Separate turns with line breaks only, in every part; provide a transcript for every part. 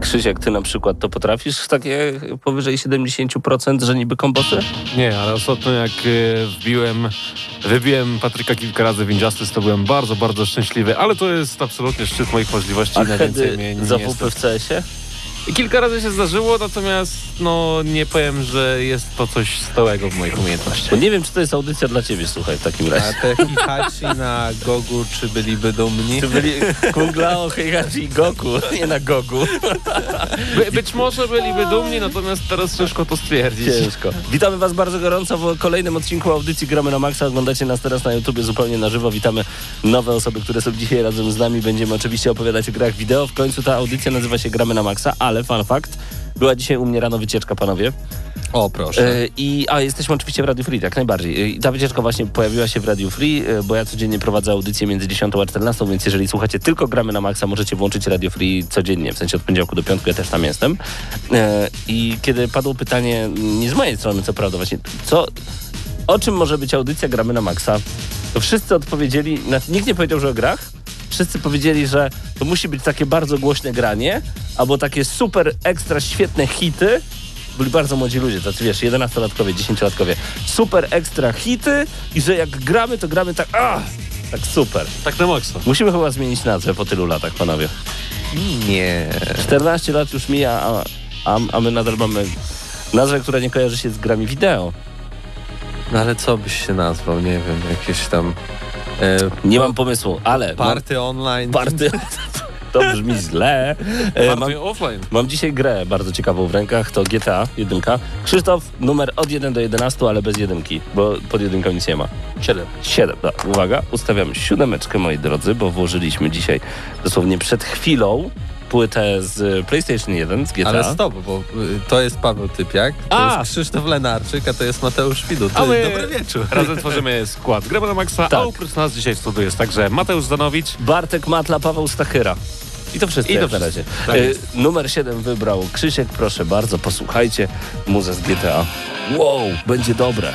Krzysiek, ty na przykład to potrafisz takie powyżej 70%, że niby kombosy?
Nie, ale ostatnio jak e, wbiłem, wybiłem Patryka kilka razy w Injustice, to byłem bardzo, bardzo szczęśliwy, ale to jest absolutnie szczyt moich możliwości
A
na więcej mnie nie
za. WP w CS-ie?
I kilka razy się zdarzyło, natomiast no nie powiem, że jest to coś stałego w moich umiejętnościach.
Bo nie wiem, czy to jest audycja dla ciebie, słuchaj, w takim
A
razie.
te Hihachi na Gogu, czy byliby dumni?
Czy byli Kung Lao, Heihachi i Goku, nie na Gogu.
By, być może byliby dumni, natomiast teraz ciężko to stwierdzić.
Ciężko. Witamy Was bardzo gorąco w kolejnym odcinku audycji Gramy na Maxa. Oglądacie nas teraz na YouTubie zupełnie na żywo. Witamy nowe osoby, które są dzisiaj razem z nami. Będziemy oczywiście opowiadać o grach wideo. W końcu ta audycja nazywa się Gramy na Maxa, ale fun fact, była dzisiaj u mnie rano wycieczka, panowie.
O, proszę.
E, I, a jesteśmy oczywiście w Radio Free, jak najbardziej. I ta wycieczka właśnie pojawiła się w Radio Free, e, bo ja codziennie prowadzę audycję między 10 a 14, więc jeżeli słuchacie tylko gramy na maksa, możecie włączyć Radio Free codziennie, w sensie od poniedziałku do piątku, ja też tam jestem. I kiedy padło pytanie, nie z mojej strony, co prawda, właśnie, co, o czym może być audycja gramy na maksa, to wszyscy odpowiedzieli, nikt nie powiedział, że o grach, wszyscy powiedzieli, że to musi być takie bardzo głośne granie, albo takie super ekstra świetne hity, byli bardzo młodzi ludzie, tacy wiesz, 11-latkowie, 10-latkowie. Super ekstra hity i że jak gramy, to gramy tak, a, tak super.
Tak na maksa.
Musimy chyba zmienić nazwę po tylu latach, panowie.
Nie.
14 lat już mija, a, a, a my nadal mamy nazwę, która nie kojarzy się z grami wideo.
No ale co byś się nazwał? Nie wiem, jakieś tam... E,
Nie mam pomysłu, ale...
party online.
Mam, party... To brzmi źle. E, mam,
offline.
mam dzisiaj grę bardzo ciekawą w rękach, to GTA 1. Krzysztof, numer od 1 do 11, ale bez jedynki, bo pod jedynką nic nie ma.
7.
7. No, uwaga, ustawiam siódemeczkę, moi drodzy, bo włożyliśmy dzisiaj dosłownie przed chwilą płytę z PlayStation 1, z GTA.
Ale stop, bo y, to jest Paweł Typiak, to
A!
jest Krzysztof Lenarczyk, a to jest Mateusz Widut.
A my
jest dobry wieczór.
razem tworzymy skład Gramy na maksa,
Tak.
a oprócz nas dzisiaj w studiu jest także Mateusz Zanowicz,
Bartek Matla, Paweł Stachyra. I to wszystko
I to
na
wszystko.
razie.
Tak jest.
numer 7 wybrał Krzysiek, proszę bardzo, posłuchajcie muzę z GTA. Wow, będzie dobre.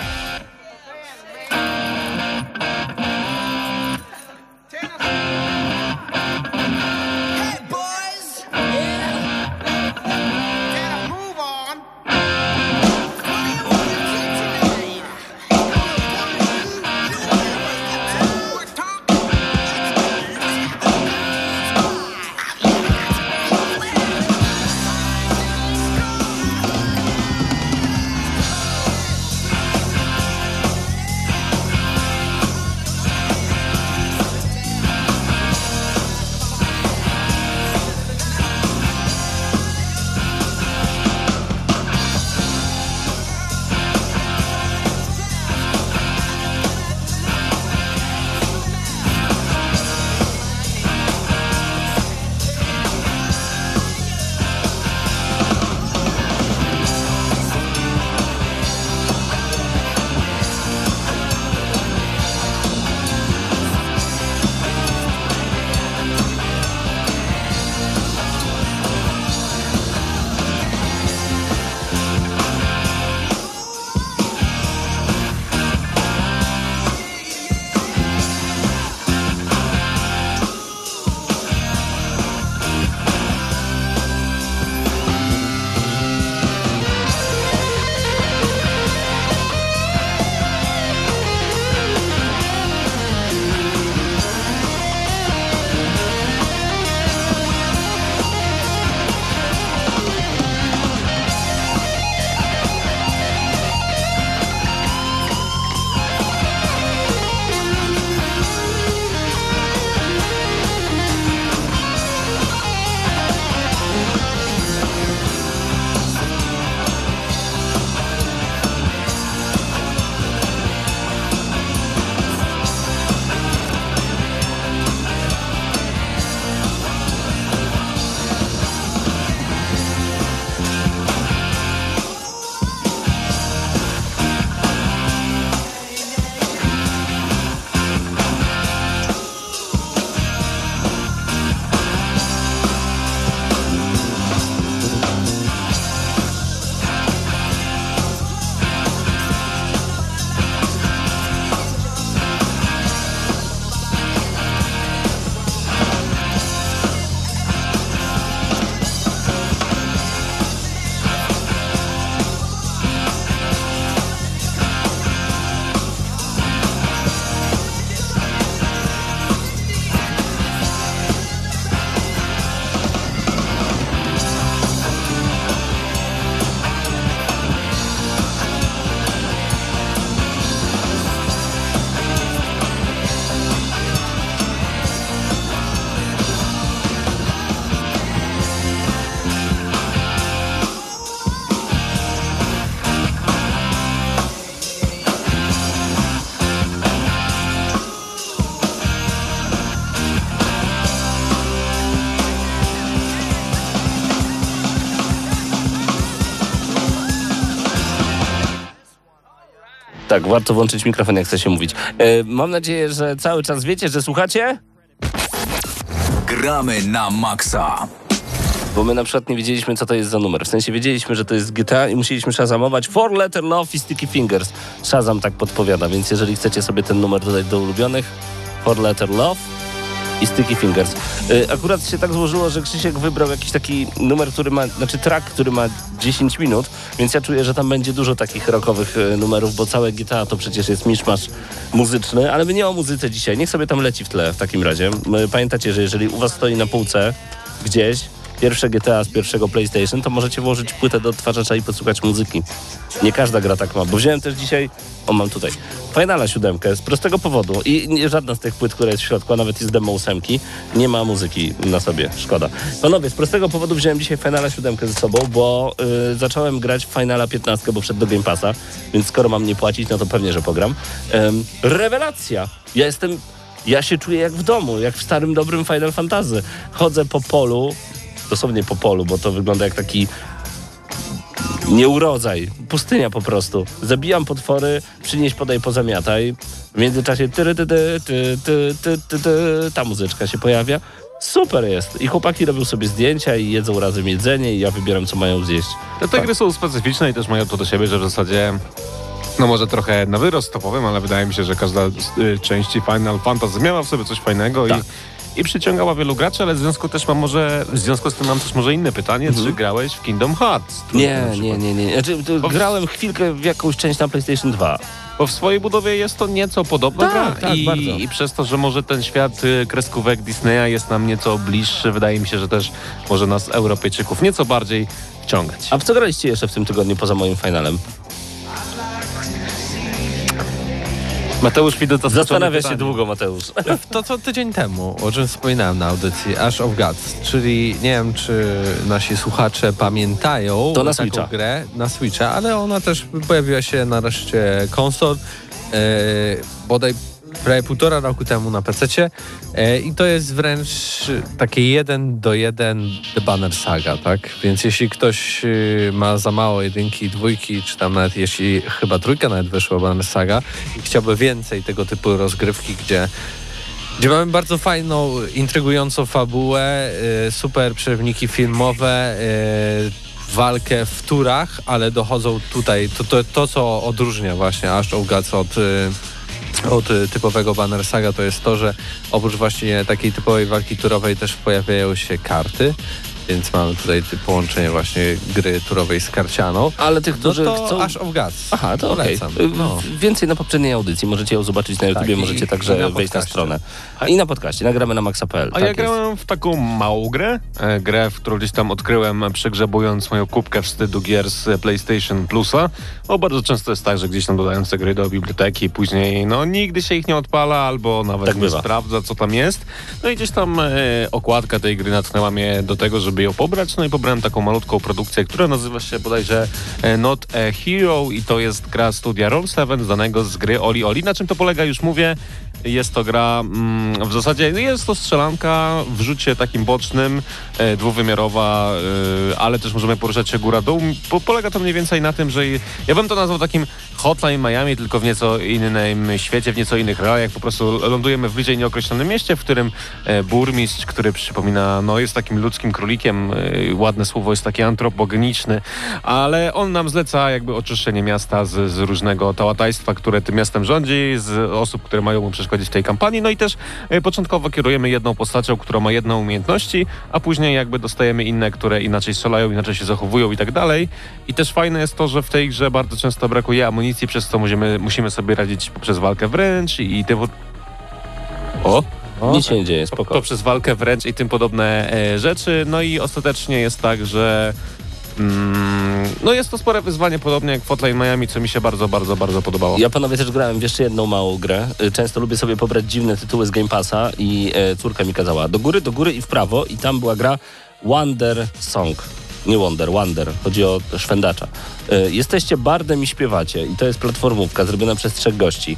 Tak, warto włączyć mikrofon, jak chce się mówić. E, mam nadzieję, że cały czas wiecie, że słuchacie,
Gramy na maksa.
bo my na przykład nie wiedzieliśmy, co to jest za numer. W sensie wiedzieliśmy, że to jest GTA i musieliśmy szazamować Four Letter Love i Sticky Fingers. Shazam tak podpowiada, więc jeżeli chcecie sobie ten numer dodać do ulubionych, Four Letter Love i Sticky Fingers. Y, Akurat się tak złożyło, że Krzysiek wybrał jakiś taki numer, który ma, znaczy track, który ma 10 minut, więc ja czuję, że tam będzie dużo takich rockowych y, numerów, bo całe GTA to przecież jest miszmasz muzyczny, ale my nie o muzyce dzisiaj. Niech sobie tam leci w tle w takim razie. Y, Pamiętacie, że jeżeli u was stoi na półce gdzieś pierwsze GTA z pierwszego PlayStation, to możecie włożyć płytę do odtwarzacza i posłuchać muzyki. Nie każda gra tak ma, bo wziąłem też dzisiaj, o mam tutaj, Finala siódemkę z prostego powodu i nie, żadna z tych płyt, która jest w środku, a nawet z demo ósemki, nie ma muzyki na sobie, szkoda. Panowie, z prostego powodu wziąłem dzisiaj Finala siódemkę ze sobą, bo y, zacząłem grać w Finala 15, bo wszedł do Game Passa, więc skoro mam nie płacić, no to pewnie, że pogram. Ym, rewelacja! Ja jestem ja się czuję jak w domu, jak w starym, dobrym Final Fantasy. Chodzę po polu, dosłownie po polu, bo to wygląda jak taki nieurodzaj, pustynia po prostu. Zabijam potwory, przynieś, podaj, pozamiataj. W międzyczasie ty, ty, ty, ty, ty, ty, ty, ty, ta muzyczka się pojawia. Super jest. I chłopaki robią sobie zdjęcia i jedzą razem jedzenie i ja wybieram, co mają zjeść.
Te gry są specyficzne i też mają to do siebie, że w zasadzie no może trochę na wyrost topowym, ale wydaje mi się, że każda y, części Final Fantasy miała w sobie coś fajnego
Tak.
i, i przyciągała wielu graczy, ale w związku też mam może, w związku z tym mam też może inne pytanie, czy grałeś w Kingdom Hearts?
Mhm. Nie, nie, nie, nie. Znaczy,
Bo
grałem chwilkę w jakąś część na PlayStation 2.
Bo w swojej budowie jest to nieco podobna
Tak,
gra
tak,
i,
bardzo.
i przez to, że może ten świat y, kreskówek Disneya jest nam nieco bliższy, wydaje mi się, że też może nas Europejczyków nieco bardziej wciągać.
A w co graliście jeszcze w tym tygodniu poza moim finalem?
Mateusz Widuta
Zastanawia się długo, Mateusz.
To co tydzień temu, o czym wspominałem na audycji, Ash of Gods, czyli nie wiem, czy nasi słuchacze pamiętają
To na
taką
Switcha.
grę na Switcha, ale ona też pojawiła się na reszcie konsol, e, bodaj prawie półtora roku temu na PC e, i to jest wręcz takie jeden do jeden The Banner Saga, tak? Więc jeśli ktoś e, ma za mało jedynki, dwójki, czy tam nawet jeśli chyba trójka nawet wyszła Banner Saga i chciałby więcej tego typu rozgrywki, gdzie gdzie mamy bardzo fajną, intrygującą fabułę, y, super przerywniki filmowe, y, walkę w turach, ale dochodzą tutaj, to, to, to co odróżnia właśnie Ash Gods od, y, od y, typowego Banner Saga, to jest to, że oprócz właśnie takiej typowej walki turowej też pojawiają się karty, więc mamy tutaj połączenie właśnie gry turowej z karcianą.
Ale tych,
No
którzy
to
chcą...
Ash of Gods.
Aha, to okej.
polecam.
Y,
No.
Więcej na poprzedniej audycji. Możecie ją zobaczyć na YouTubie,
i-
możecie także
na
wejść na stronę. I na podcaście, nagramy na maxa.pl.
A
tak
ja
jest.
grałem w taką małą grę, e, grę, w którą gdzieś tam odkryłem, przegrzebując moją kubkę wstydu gier z PlayStation Plusa. Bo bardzo często jest tak, że gdzieś tam dodając te gry do biblioteki, później no nigdy się ich nie odpala, albo nawet
Tak
nie
bywa.
sprawdza, co tam jest. No i gdzieś tam e, okładka tej gry natknęła mnie do tego, żeby ją pobrać. No i pobrałem taką malutką produkcję, która nazywa się bodajże e, Not a Hero i to jest gra studia Roll7 znanego z gry Oli Oli. Na czym to polega, już mówię. Jest to gra, mm, w zasadzie jest to strzelanka w rzucie takim bocznym, e, dwuwymiarowa, e, ale też możemy poruszać się góra-dół. Po, polega to mniej więcej na tym, że ja bym to nazwał takim Hotline Miami, tylko w nieco innym świecie, w nieco innych realiach. Po prostu lądujemy w bliżej nieokreślonym mieście, w którym e, burmistrz, który przypomina, no jest takim ludzkim królikiem, ładne słowo jest takie antropogeniczny, ale on nam zleca jakby oczyszczenie miasta z, z różnego tałatajstwa, które tym miastem rządzi, z osób, które mają mu przeszkodzić w tej kampanii. No i też e, początkowo kierujemy jedną postacią, która ma jedną umiejętności, a później jakby dostajemy inne, które inaczej strzelają, inaczej się zachowują i tak dalej. I też fajne jest to, że w tej grze bardzo często brakuje amunicji, przez co musimy, musimy sobie radzić poprzez walkę wręcz i, i tym... O!
Nic się nie dzieje, spoko.
poprzez walkę wręcz i tym podobne e, rzeczy. No i ostatecznie jest tak, że no jest to spore wyzwanie, podobnie jak Hotline Miami, co mi się bardzo, bardzo, bardzo podobało.
Ja panowie też grałem w jeszcze jedną małą grę. Y, Często lubię sobie pobrać dziwne tytuły z Game Passa i e, córka mi kazała do góry, do góry i w prawo i tam była gra Wonder Song. Nie Wonder, Wonder. Chodzi o szwendacza. E, jesteście bardem i śpiewacie i to jest platformówka zrobiona przez trzech gości.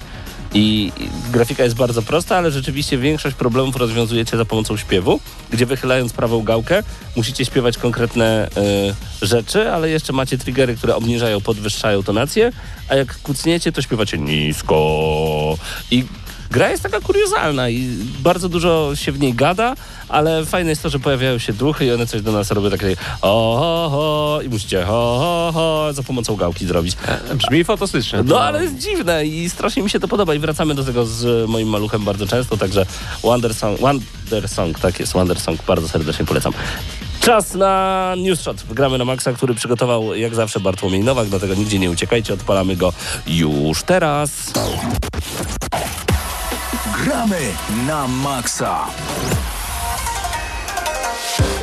I grafika jest bardzo prosta, ale rzeczywiście większość problemów rozwiązujecie za pomocą śpiewu, gdzie wychylając prawą gałkę musicie śpiewać konkretne y, rzeczy, ale jeszcze macie triggery, które obniżają, podwyższają tonację, a jak kucniecie, to śpiewacie nisko. I gra jest taka kuriozalna i bardzo dużo się w niej gada, ale fajne jest to, że pojawiają się duchy i one coś do nas robią takie o ho, ho i musicie ho, ho, ho za pomocą gałki zrobić.
Brzmi fantastycznie.
No ale jest dziwne i strasznie mi się to podoba i wracamy do tego z moim maluchem bardzo często, także Wonder Song, Wonder Song tak jest, Wonder Song, bardzo serdecznie polecam. Czas na News Shot. Gramy na Maxa, który przygotował jak zawsze Bartłomiej Nowak, dlatego nigdzie nie uciekajcie, odpalamy go już teraz.
Gramy na maksa.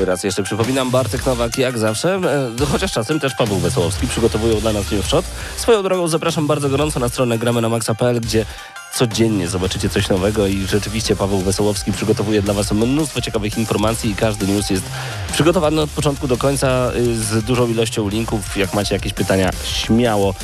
Raz jeszcze przypominam, Bartek Nowak jak zawsze, e, chociaż czasem też Paweł Wesołowski przygotowują dla nas News Shot. Swoją drogą zapraszam bardzo gorąco na stronę gramy na maxa.pl, gdzie codziennie zobaczycie coś nowego i rzeczywiście Paweł Wesołowski przygotowuje dla Was mnóstwo ciekawych informacji i każdy news jest przygotowany od początku do końca y, z dużą ilością linków. Jak macie jakieś pytania, śmiało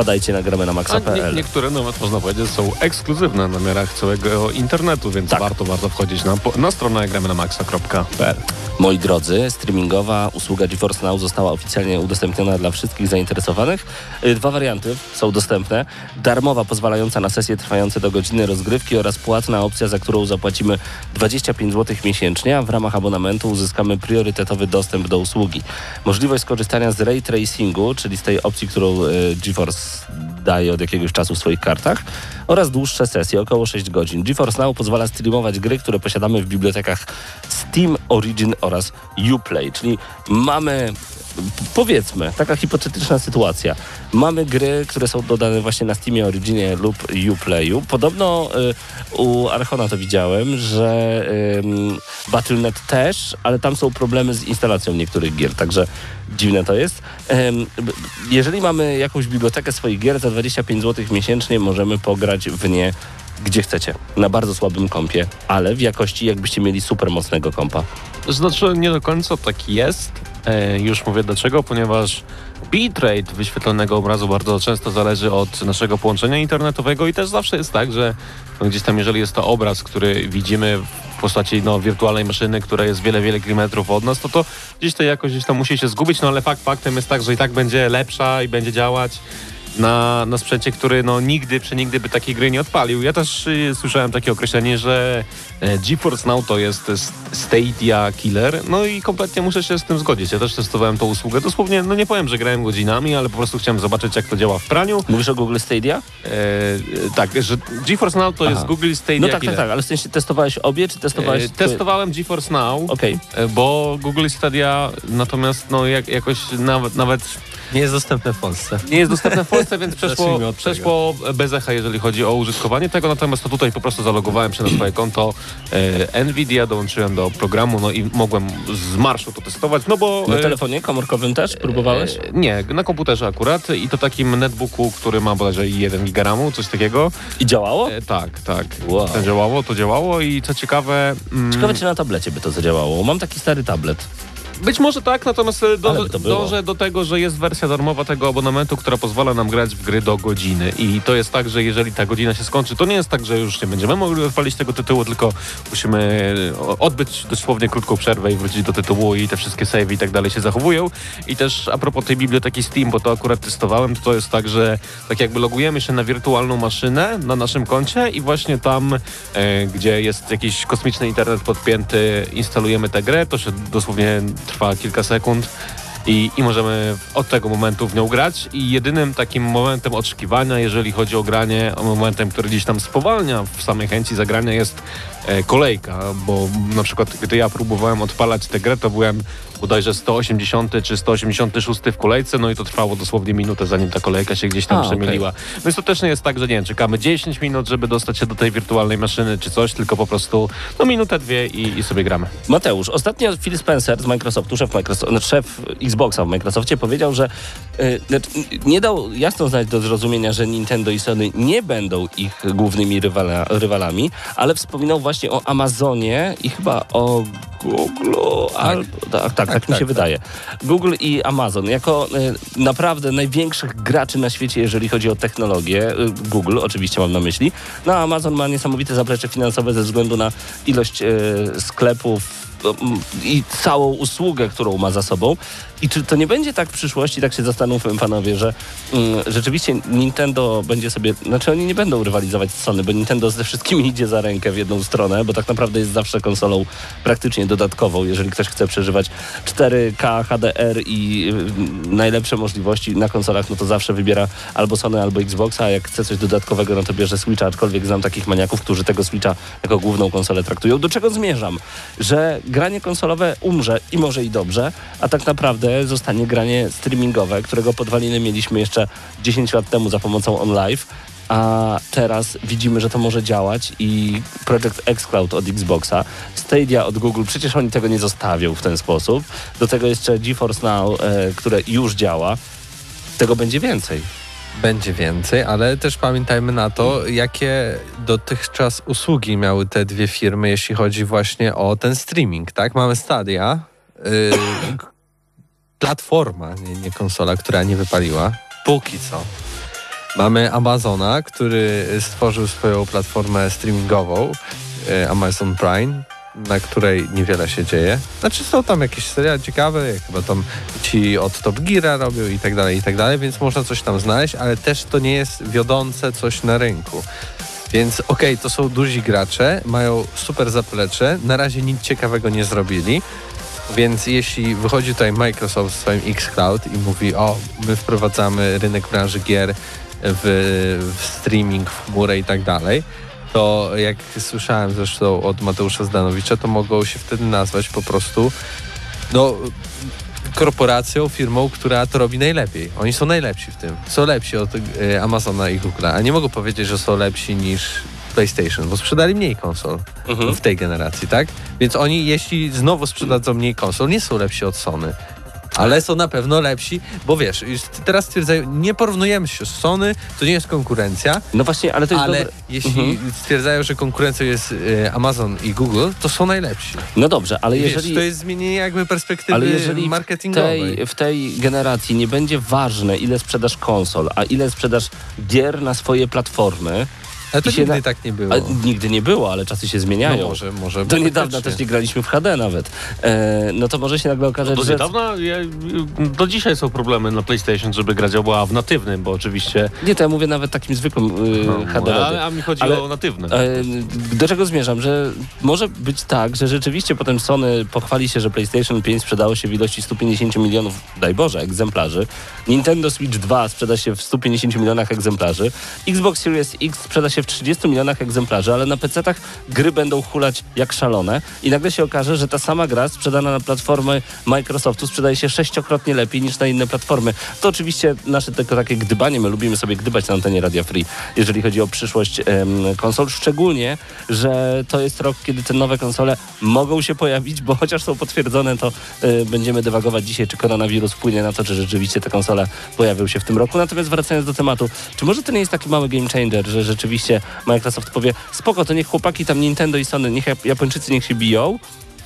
wpadajcie na gramy na
A nie,
maxa.pl.
niektóre nawet można powiedzieć są ekskluzywne na miarach całego internetu, więc
Tak.
warto, warto wchodzić na, na stronę gramy na maxa.pl.
Moi drodzy, streamingowa usługa GeForce Now została oficjalnie udostępniona dla wszystkich zainteresowanych. Y, Dwa warianty są dostępne. Darmowa, pozwalająca na sesje trwające do godziny rozgrywki oraz płatna opcja, za którą zapłacimy 25 zł miesięcznie, a w ramach abonamentu uzyskamy priorytetowy dostęp do usługi. Możliwość skorzystania z ray tracingu, czyli z tej opcji, którą y, GeForce daje od jakiegoś czasu w swoich kartach oraz dłuższe sesje, około 6 godzin. GeForce Now pozwala streamować gry, które posiadamy w bibliotekach Steam, Origin oraz Uplay, czyli mamy powiedzmy, taka hipotetyczna sytuacja. Mamy gry, które są dodane właśnie na Steamie, Originie lub Uplayu. Podobno y, u Archona to widziałem, że ym, Battle.net też, ale tam są problemy z instalacją niektórych gier, także dziwne to jest. Jeżeli mamy jakąś bibliotekę swoich gier za 25 zł miesięcznie, możemy pograć w nie gdzie chcecie. Na bardzo słabym kompie, ale w jakości jakbyście mieli super mocnego kompa.
Znaczy nie do końca tak jest. E, już mówię dlaczego, ponieważ bitrate wyświetlonego obrazu bardzo często zależy od naszego połączenia internetowego i też zawsze jest tak, że no, gdzieś tam jeżeli jest to obraz, który widzimy w postaci no, wirtualnej maszyny, która jest wiele, wiele kilometrów od nas, to to gdzieś to jakoś gdzieś tam musi się zgubić, no ale fakt faktem jest tak, że i tak będzie lepsza i będzie działać na, na sprzęcie, który no nigdy, przenigdy by takiej gry nie odpalił. Ja też y, słyszałem takie określenie, że e, GeForce Now to jest Stadia Killer, no i kompletnie muszę się z tym zgodzić. Ja też testowałem tą usługę. Dosłownie, no nie powiem, że grałem godzinami, ale po prostu chciałem zobaczyć, jak to działa w praniu.
Mówisz o Google Stadia?
E, e, tak, że GeForce Now to jest
Aha.
Google Stadia
No tak, tak,
Killer.
tak, ale w sensie testowałeś obie, czy testowałeś...
E, testowałem GeForce Now,
Okej.
e, bo Google Stadia natomiast no jak, jakoś nawet, nawet
Nie jest dostępne w Polsce.
nie jest dostępne w Polsce, więc przeszło, przeszło bez echa, jeżeli chodzi o użytkowanie tego. Natomiast to tutaj po prostu zalogowałem się na swoje konto e, Nvidia, dołączyłem do programu, no i mogłem z marszu to testować, no bo...
Na
e,
telefonie komórkowym też próbowałeś?
e, Nie, na komputerze akurat i to takim netbooku, który ma bodajże 1 gigaramu, coś takiego.
I działało?
E, tak, tak.
Wow.
To działało, to działało i co ciekawe... Mm,
Ciekawe, czy na tablecie by to zadziałało. Mam taki stary tablet.
Być może tak, natomiast e, do, dążę do tego, że jest wersja darmowa tego abonamentu, która pozwala nam grać w gry do godziny. I to jest tak, że jeżeli ta godzina się skończy, to nie jest tak, że już nie będziemy mogli odpalić tego tytułu, tylko musimy e, odbyć dosłownie krótką przerwę i wrócić do tytułu i te wszystkie save i tak dalej się zachowują. I też a propos tej biblioteki Steam, bo to akurat testowałem, to, to jest tak, że tak jakby logujemy się na wirtualną maszynę na naszym koncie i właśnie tam, e, gdzie jest jakiś kosmiczny internet podpięty, instalujemy tę grę, to się dosłownie trwa kilka sekund. I, I możemy od tego momentu w nią grać i jedynym takim momentem oczekiwania, jeżeli chodzi o granie, momentem, który gdzieś tam spowalnia w samej chęci zagrania jest e, kolejka, bo na przykład gdy ja próbowałem odpalać tę grę, to byłem bodajże 180 czy 186 w kolejce, no i to trwało dosłownie minutę, zanim ta kolejka się gdzieś tam
A,
przemieliła. Więc to też nie jest tak, że nie wiem, czekamy 10 minut, żeby dostać się do tej wirtualnej maszyny czy coś, tylko po prostu no minutę, dwie i, i sobie gramy.
Mateusz, ostatnio Phil Spencer z Microsoftu, szef, Microsoft, szef Xboxa w Microsoftie powiedział, że y, znaczy, nie dał jasno znać do zrozumienia, że Nintendo i Sony nie będą ich głównymi rywala, rywalami, ale wspominał właśnie o Amazonie i chyba o Google, albo, tak, tak, tak, mi się
tak.
wydaje. Google i Amazon jako e, naprawdę największych graczy na świecie, jeżeli chodzi o technologię. E, Google oczywiście mam na myśli. No a Amazon ma niesamowite zaplecze finansowe ze względu na ilość e, sklepów no, mm, i całą usługę, którą ma za sobą. I czy to nie będzie tak w przyszłości, tak się zastanówmy panowie, że mm, rzeczywiście Nintendo będzie sobie, znaczy oni nie będą rywalizować z Sony, bo Nintendo ze wszystkimi idzie za rękę w jedną stronę, bo tak naprawdę jest zawsze konsolą praktycznie dodatkową, jeżeli ktoś chce przeżywać 4K, HDR i y, najlepsze możliwości na konsolach, no to zawsze wybiera albo Sony, albo Xboxa, a jak chce coś dodatkowego, no to bierze Switcha, aczkolwiek znam takich maniaków, którzy tego Switcha jako główną konsolę traktują. Do czego zmierzam? Że granie konsolowe umrze i może i dobrze, a tak naprawdę zostanie granie streamingowe, którego podwaliny mieliśmy jeszcze 10 lat temu za pomocą OnLive, a teraz widzimy, że to może działać i Project xCloud od Xboxa, Stadia od Google, przecież oni tego nie zostawią w ten sposób. Do tego jeszcze GeForce Now, e, które już działa. Tego będzie więcej.
Będzie więcej, ale też pamiętajmy na to, jakie dotychczas usługi miały te dwie firmy, jeśli chodzi właśnie o ten streaming, tak? Mamy Stadia, yy, platforma, nie, nie konsola, która nie wypaliła, póki co. Mamy Amazona, który stworzył swoją platformę streamingową, yy, Amazon Prime, na której niewiele się dzieje. Znaczy są tam jakieś seriale ciekawe, jak chyba tam ci od Top Geara robią i tak dalej, i tak dalej, więc można coś tam znaleźć, ale też to nie jest wiodące coś na rynku. Więc okej, to są duzi gracze, mają super zaplecze, na razie nic ciekawego nie zrobili, więc jeśli wychodzi tutaj Microsoft w swoim xCloud i mówi, o, my wprowadzamy rynek branży gier w, w streaming, w chmurę i tak dalej, to jak słyszałem zresztą od Mateusza Zdanowicza, to mogą się wtedy nazwać po prostu no, korporacją, firmą, która to robi najlepiej. Oni są najlepsi w tym. Są lepsi od e, Amazona i Google'a, a nie mogą powiedzieć, że są lepsi niż PlayStation, bo sprzedali mniej konsol w tej generacji, tak? Więc oni, jeśli znowu sprzedadzą mniej konsol, nie są lepsi od Sony. Ale są na pewno lepsi, bo wiesz, teraz stwierdzają, nie porównujemy się z Sony, to nie jest konkurencja,
No właśnie, ale to jest
ale
dobre.
jeśli
Mhm.
stwierdzają, że konkurencją jest e, Amazon i Google, to są najlepsi.
No dobrze, ale
Wiesz,
jeżeli...
to jest zmienienie jakby perspektywy
Ale jeżeli w
marketingowej.
tej, w tej generacji nie będzie ważne, ile sprzedasz konsol, a ile sprzedasz gier na swoje platformy,
Ale to
i się
nigdy
na-
tak nie było.
a nigdy nie było, ale czasy się zmieniają.
No może, może.
Do niedawna
faktycznie.
też nie graliśmy w HD nawet. E, no to może się nagle okazać,
Do
że...
niedawna, ja, do dzisiaj są problemy na PlayStation, żeby gra działała w natywnym, bo oczywiście...
Nie, to ja mówię nawet takim zwykłym y,
No,
HD.
ale, a mi chodzi
Ale-
o natywne.
E, Do czego zmierzam? Że może być tak, że rzeczywiście potem Sony pochwali się, że PlayStation 5 sprzedało się w ilości 150 milionów, daj Boże, egzemplarzy. Nintendo Switch 2 sprzeda się w 150 milionach egzemplarzy. Xbox Series X sprzeda się w 30 milionach egzemplarzy, ale na PC-tach gry będą hulać jak szalone i nagle się okaże, że ta sama gra sprzedana na platformy Microsoftu sprzedaje się sześciokrotnie lepiej niż na inne platformy. To oczywiście nasze tylko takie gdybanie, my lubimy sobie gdybać na antenie Radia Free, jeżeli chodzi o przyszłość em, konsol, szczególnie, że to jest rok, kiedy te nowe konsole mogą się pojawić, bo chociaż są potwierdzone, to y, będziemy dywagować dzisiaj, czy koronawirus wpłynie na to, czy rzeczywiście te konsole pojawią się w tym roku. Natomiast wracając do tematu, czy może to nie jest taki mały game changer, że rzeczywiście Microsoft powie, spoko, to niech chłopaki tam Nintendo i Sony, niech Jap- Japończycy niech się biją,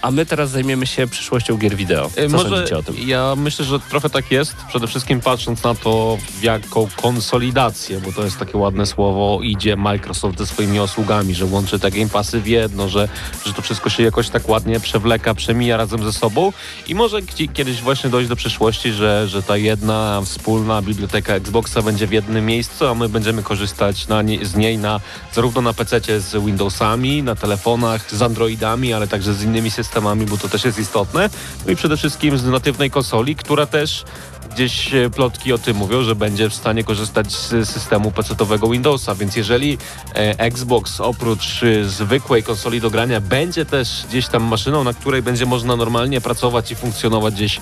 a my teraz zajmiemy się przyszłością gier wideo. Co
E, Może
o tym?
ja myślę, że trochę tak jest, przede wszystkim patrząc na to, w jaką konsolidację, bo to jest takie ładne słowo, idzie Microsoft ze swoimi usługami, że łączy te Game Passy w jedno, że, że to wszystko się jakoś tak ładnie przewleka, przemija razem ze sobą i może kiedyś właśnie dojść do przyszłości, że, że ta jedna wspólna biblioteka Xboxa będzie w jednym miejscu, a my będziemy korzystać nie, z niej na, zarówno na PC z Windowsami, na telefonach, z Androidami, ale także z innymi systemami, bo to też jest istotne. No i przede wszystkim z natywnej konsoli, która też gdzieś e, plotki o tym mówią, że będzie w stanie korzystać z systemu PC-owego Windowsa, więc jeżeli e, Xbox oprócz e, zwykłej konsoli do grania będzie też gdzieś tam maszyną, na której będzie można normalnie pracować i funkcjonować gdzieś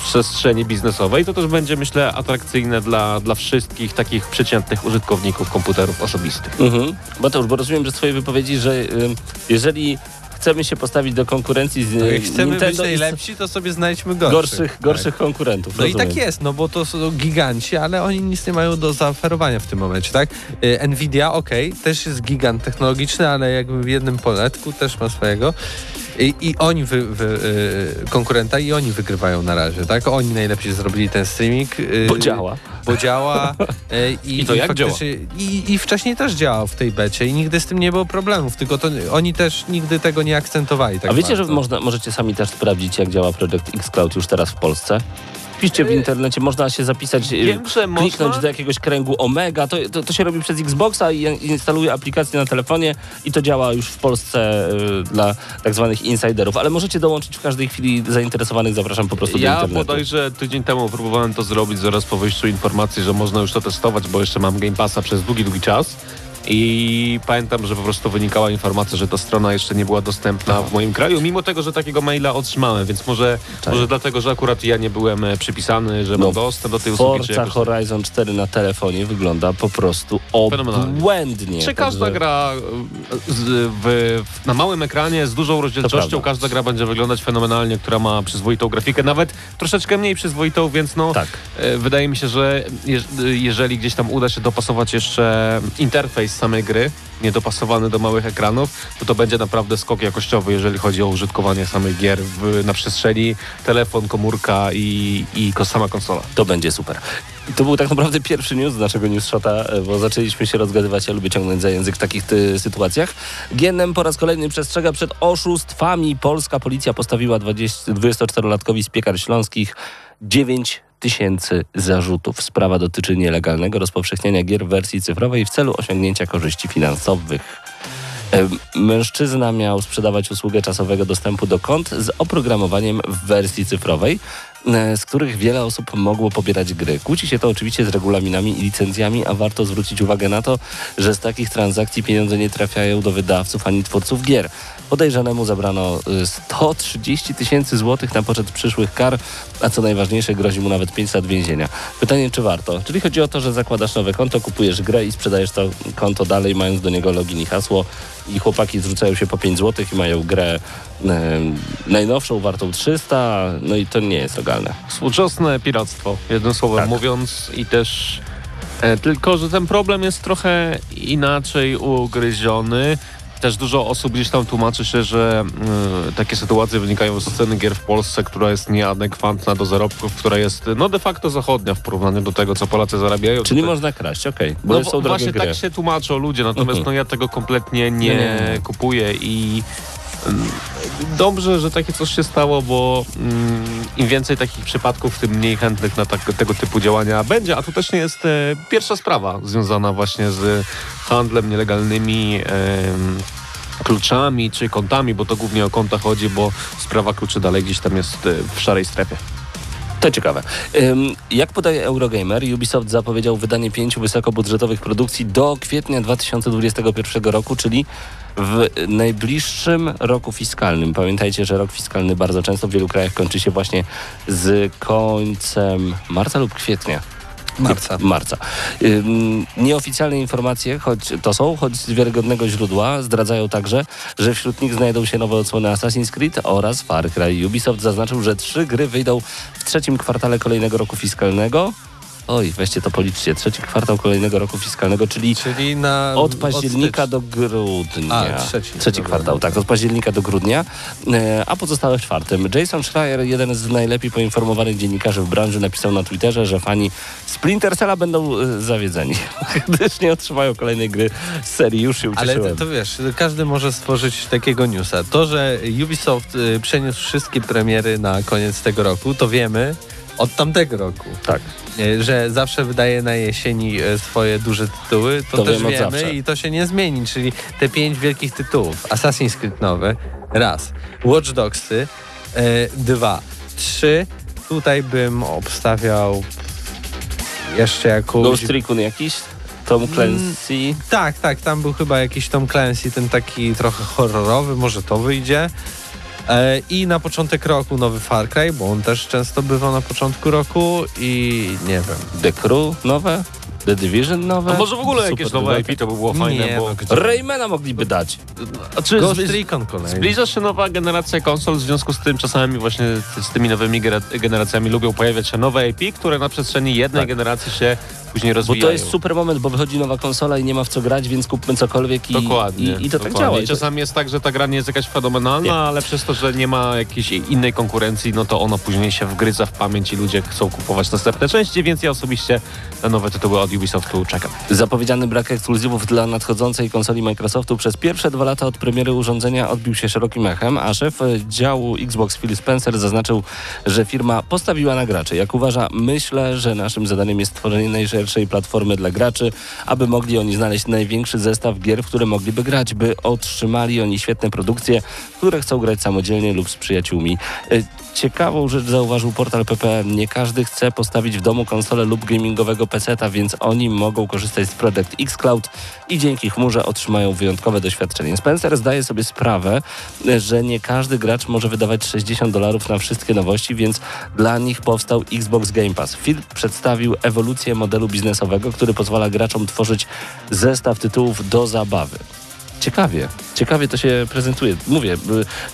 w przestrzeni biznesowej, to też będzie myślę atrakcyjne dla, dla wszystkich takich przeciętnych użytkowników komputerów osobistych.
Mhm. Mateusz, bo rozumiem, że z twojej wypowiedzi, że jeżeli chcemy się postawić do konkurencji z
No, jak chcemy
Nintendo
być
i
najlepsi, to sobie znajdźmy gorszych.
gorszych, gorszych konkurentów.
No i
rozumiem.
tak jest, no bo to są giganci, ale oni nic nie mają do zaoferowania w tym momencie, tak? Y, Nvidia, okej, też jest gigant technologiczny, ale jakby w jednym poletku też ma swojego. I, i oni, wy, wy, y, konkurenta, i oni wygrywają na razie, tak? Oni najlepiej zrobili ten streaming.
Bo działa.
Bo działa. y, I,
I to jak
faktycznie- I, I wcześniej też działał w tej becie i nigdy z tym nie było problemów, tylko to oni też nigdy tego nie akcentowali tak
A wiecie, że
bardzo.
można, możecie sami też sprawdzić, jak działa Project Xcloud już teraz w Polsce? Piszcie w internecie, można się zapisać, y,
Wiem, że
kliknąć
można.
do jakiegoś kręgu Omega. To, to, to się robi przez Xboxa i instaluje aplikację na telefonie i to działa już w Polsce y, dla tak zwanych insiderów. Ale możecie dołączyć w każdej chwili zainteresowanych, zapraszam po prostu do
Ja
internetu.
bodajże tydzień temu próbowałem to zrobić zaraz po wyjściu informacji, że można już to testować, bo jeszcze mam Game Passa przez długi, długi czas. I pamiętam, że po prostu wynikała informacja, że ta strona jeszcze nie była dostępna w moim kraju, mimo tego, że takiego maila otrzymałem, więc może, może dlatego, że akurat ja nie byłem e, przypisany, że
No,
mam dostęp do tej usługi.
Forza
jakoś-
Horizon 4 na telefonie wygląda po prostu obłędnie.
Czy każda gra e, z, w, na małym ekranie z dużą rozdzielczością, każda gra będzie wyglądać fenomenalnie, która ma przyzwoitą grafikę, nawet troszeczkę mniej przyzwoitą, więc no
Tak.
e, wydaje mi się, że jeż, jeżeli gdzieś tam uda się dopasować jeszcze interfejs samej gry, niedopasowany do małych ekranów, to to będzie naprawdę skok jakościowy, jeżeli chodzi o użytkowanie samych gier w, na przestrzeni telefon, komórka i, i sama konsola.
To będzie super. To był tak naprawdę pierwszy news naszego news shota, e, bo zaczęliśmy się rozgadywać. Ja lubię ciągnąć za język w takich sytuacjach. GNM po raz kolejny przestrzega przed oszustwami. Polska policja postawiła 20 24-latkowi z piekar śląskich 9 tysięcy zarzutów. Sprawa dotyczy nielegalnego rozpowszechniania gier w wersji cyfrowej w celu osiągnięcia korzyści finansowych. Mężczyzna miał sprzedawać usługę czasowego dostępu do kont z oprogramowaniem w wersji cyfrowej, e, z których wiele osób mogło pobierać gry. Kłóci się to oczywiście z regulaminami i licencjami, a warto zwrócić uwagę na to, że z takich transakcji pieniądze nie trafiają do wydawców ani twórców gier. Podejrzanemu zabrano y, 130 tysięcy złotych na poczet przyszłych kar, a co najważniejsze grozi mu nawet 5 lat więzienia. Pytanie, czy warto? Czyli chodzi o to, że zakładasz nowe konto, kupujesz grę i sprzedajesz to konto dalej, mając do niego login i hasło i chłopaki zrzucają się po 5 złotych i mają grę e, najnowszą, wartą 300, no i to nie jest legalne.
Współczesne piractwo, jednym słowem
Tak.
mówiąc i też e, tylko, że ten problem jest trochę inaczej ugryziony. Też dużo osób gdzieś tam tłumaczy się, że y, takie sytuacje wynikają z ceny gier w Polsce, która jest nieadekwatna do zarobków, która jest no de facto zachodnia w porównaniu do tego, co Polacy zarabiają.
Czyli
Tutaj-
można kraść, okej, bo
no
są
właśnie
gry.
tak się tłumaczą ludzie, natomiast
Mhm.
no ja tego kompletnie nie,
Nie, nie, nie.
kupuję i mm, dobrze, że takie coś się stało, bo mm, im więcej takich przypadków, tym mniej chętnych na tak, tego typu działania będzie, a tu też nie jest e, pierwsza sprawa związana właśnie z handlem nielegalnymi em, kluczami czy kontami, bo to głównie o konta chodzi, bo sprawa kluczy dalej gdzieś tam jest e, w szarej strefie.
To ciekawe. Jak podaje Eurogamer, Ubisoft zapowiedział wydanie pięciu wysokobudżetowych produkcji do kwietnia 2021 roku, czyli w najbliższym roku fiskalnym. Pamiętajcie, że rok fiskalny bardzo często w wielu krajach kończy się właśnie z końcem marca lub kwietnia.
Marca.
Marca. Ym, nieoficjalne informacje, choć to są, choć z wiarygodnego źródła, zdradzają także, że wśród nich znajdą się nowe odsłony Assassin's Creed oraz Far Cry. Ubisoft zaznaczył, że trzy gry wyjdą w trzecim kwartale kolejnego roku fiskalnego. Oj, weźcie to policzcie. Trzeci kwartał kolejnego roku fiskalnego, czyli
Czyli na...
od października
stycznia.
do grudnia.
A, trzeci.
trzeci kwartał, tak, od października do grudnia, e, a pozostałe w czwartym. Jason Schreier, jeden z najlepiej poinformowanych dziennikarzy w branży, napisał na Twitterze, że fani Splinter Cella będą e, zawiedzeni, gdyż nie otrzymają kolejnej gry z serii. Już się
Ale
ucieszyłem.
to, to wiesz, każdy może stworzyć takiego newsa. To, że Ubisoft y, przeniósł wszystkie premiery na koniec tego roku, to wiemy od tamtego roku.
Tak.
Y, Że zawsze wydaje na jesieni y, swoje duże tytuły, to,
To
też
wiemy od
wiemy i to się nie zmieni. Czyli te pięć wielkich tytułów. Assassin's Creed nowy, raz. Watch Dogsy, y, dwa. Trzy. Tutaj bym obstawiał jeszcze jakąś...
Ghost Recon jakiś? Tom Clancy?
Tak, tak, tam był chyba jakiś Tom Clancy, ten taki trochę horrorowy, może to wyjdzie. E, I na początek roku nowy Far Cry, bo on też często bywa na początku roku i nie wiem.
The Crew nowe? The Division nowe?
A może w ogóle
Super
jakieś nowe. IP to by było fajne,
Nie,
bo...
no, gdzie-
Raymana mogliby dać.
A czy
Ghost
zbliż-
Recon kolejny.
Zbliża się nowa generacja konsol, w związku z tym czasami właśnie z tymi nowymi generacjami lubią pojawiać się nowe IP, które na przestrzeni jednej
Tak.
generacji się później
Bo
rozwijają.
to jest super moment, bo wychodzi nowa konsola i nie ma w co grać, więc kupmy cokolwiek i,
Dokładnie.
i, i to tak
dokładnie.
działa.
I czasami jest tak, że ta gra nie jest jakaś fenomenalna,
Nie.
ale przez to, że nie ma jakiejś innej konkurencji, no to ona później się wgryza w pamięć i ludzie chcą kupować następne części, więc ja osobiście na nowe tytuły od Ubisoftu czekam.
Zapowiedziany brak ekskluzywów dla nadchodzącej konsoli Microsoftu przez pierwsze dwa lata od premiery urządzenia odbił się szerokim echem, a szef działu Xbox Phil Spencer zaznaczył, że firma postawiła na graczy. Jak uważa, myślę, że naszym zadaniem jest stworzenie najszerszej platformy dla graczy, aby mogli oni znaleźć największy zestaw gier, w które mogliby grać, by otrzymali oni świetne produkcje, które chcą grać samodzielnie lub z przyjaciółmi. Ciekawą rzecz zauważył portal PP. Nie każdy chce postawić w domu konsolę lub gamingowego PC-ta, więc oni mogą korzystać z Product X Cloud i dzięki chmurze otrzymają wyjątkowe doświadczenie. Spencer zdaje sobie sprawę, że nie każdy gracz może wydawać 60 dolarów na wszystkie nowości, więc dla nich powstał Xbox Game Pass. Phil przedstawił ewolucję modelu biznesowego, który pozwala graczom tworzyć zestaw tytułów do zabawy. Ciekawie, ciekawie to się prezentuje. Mówię, y,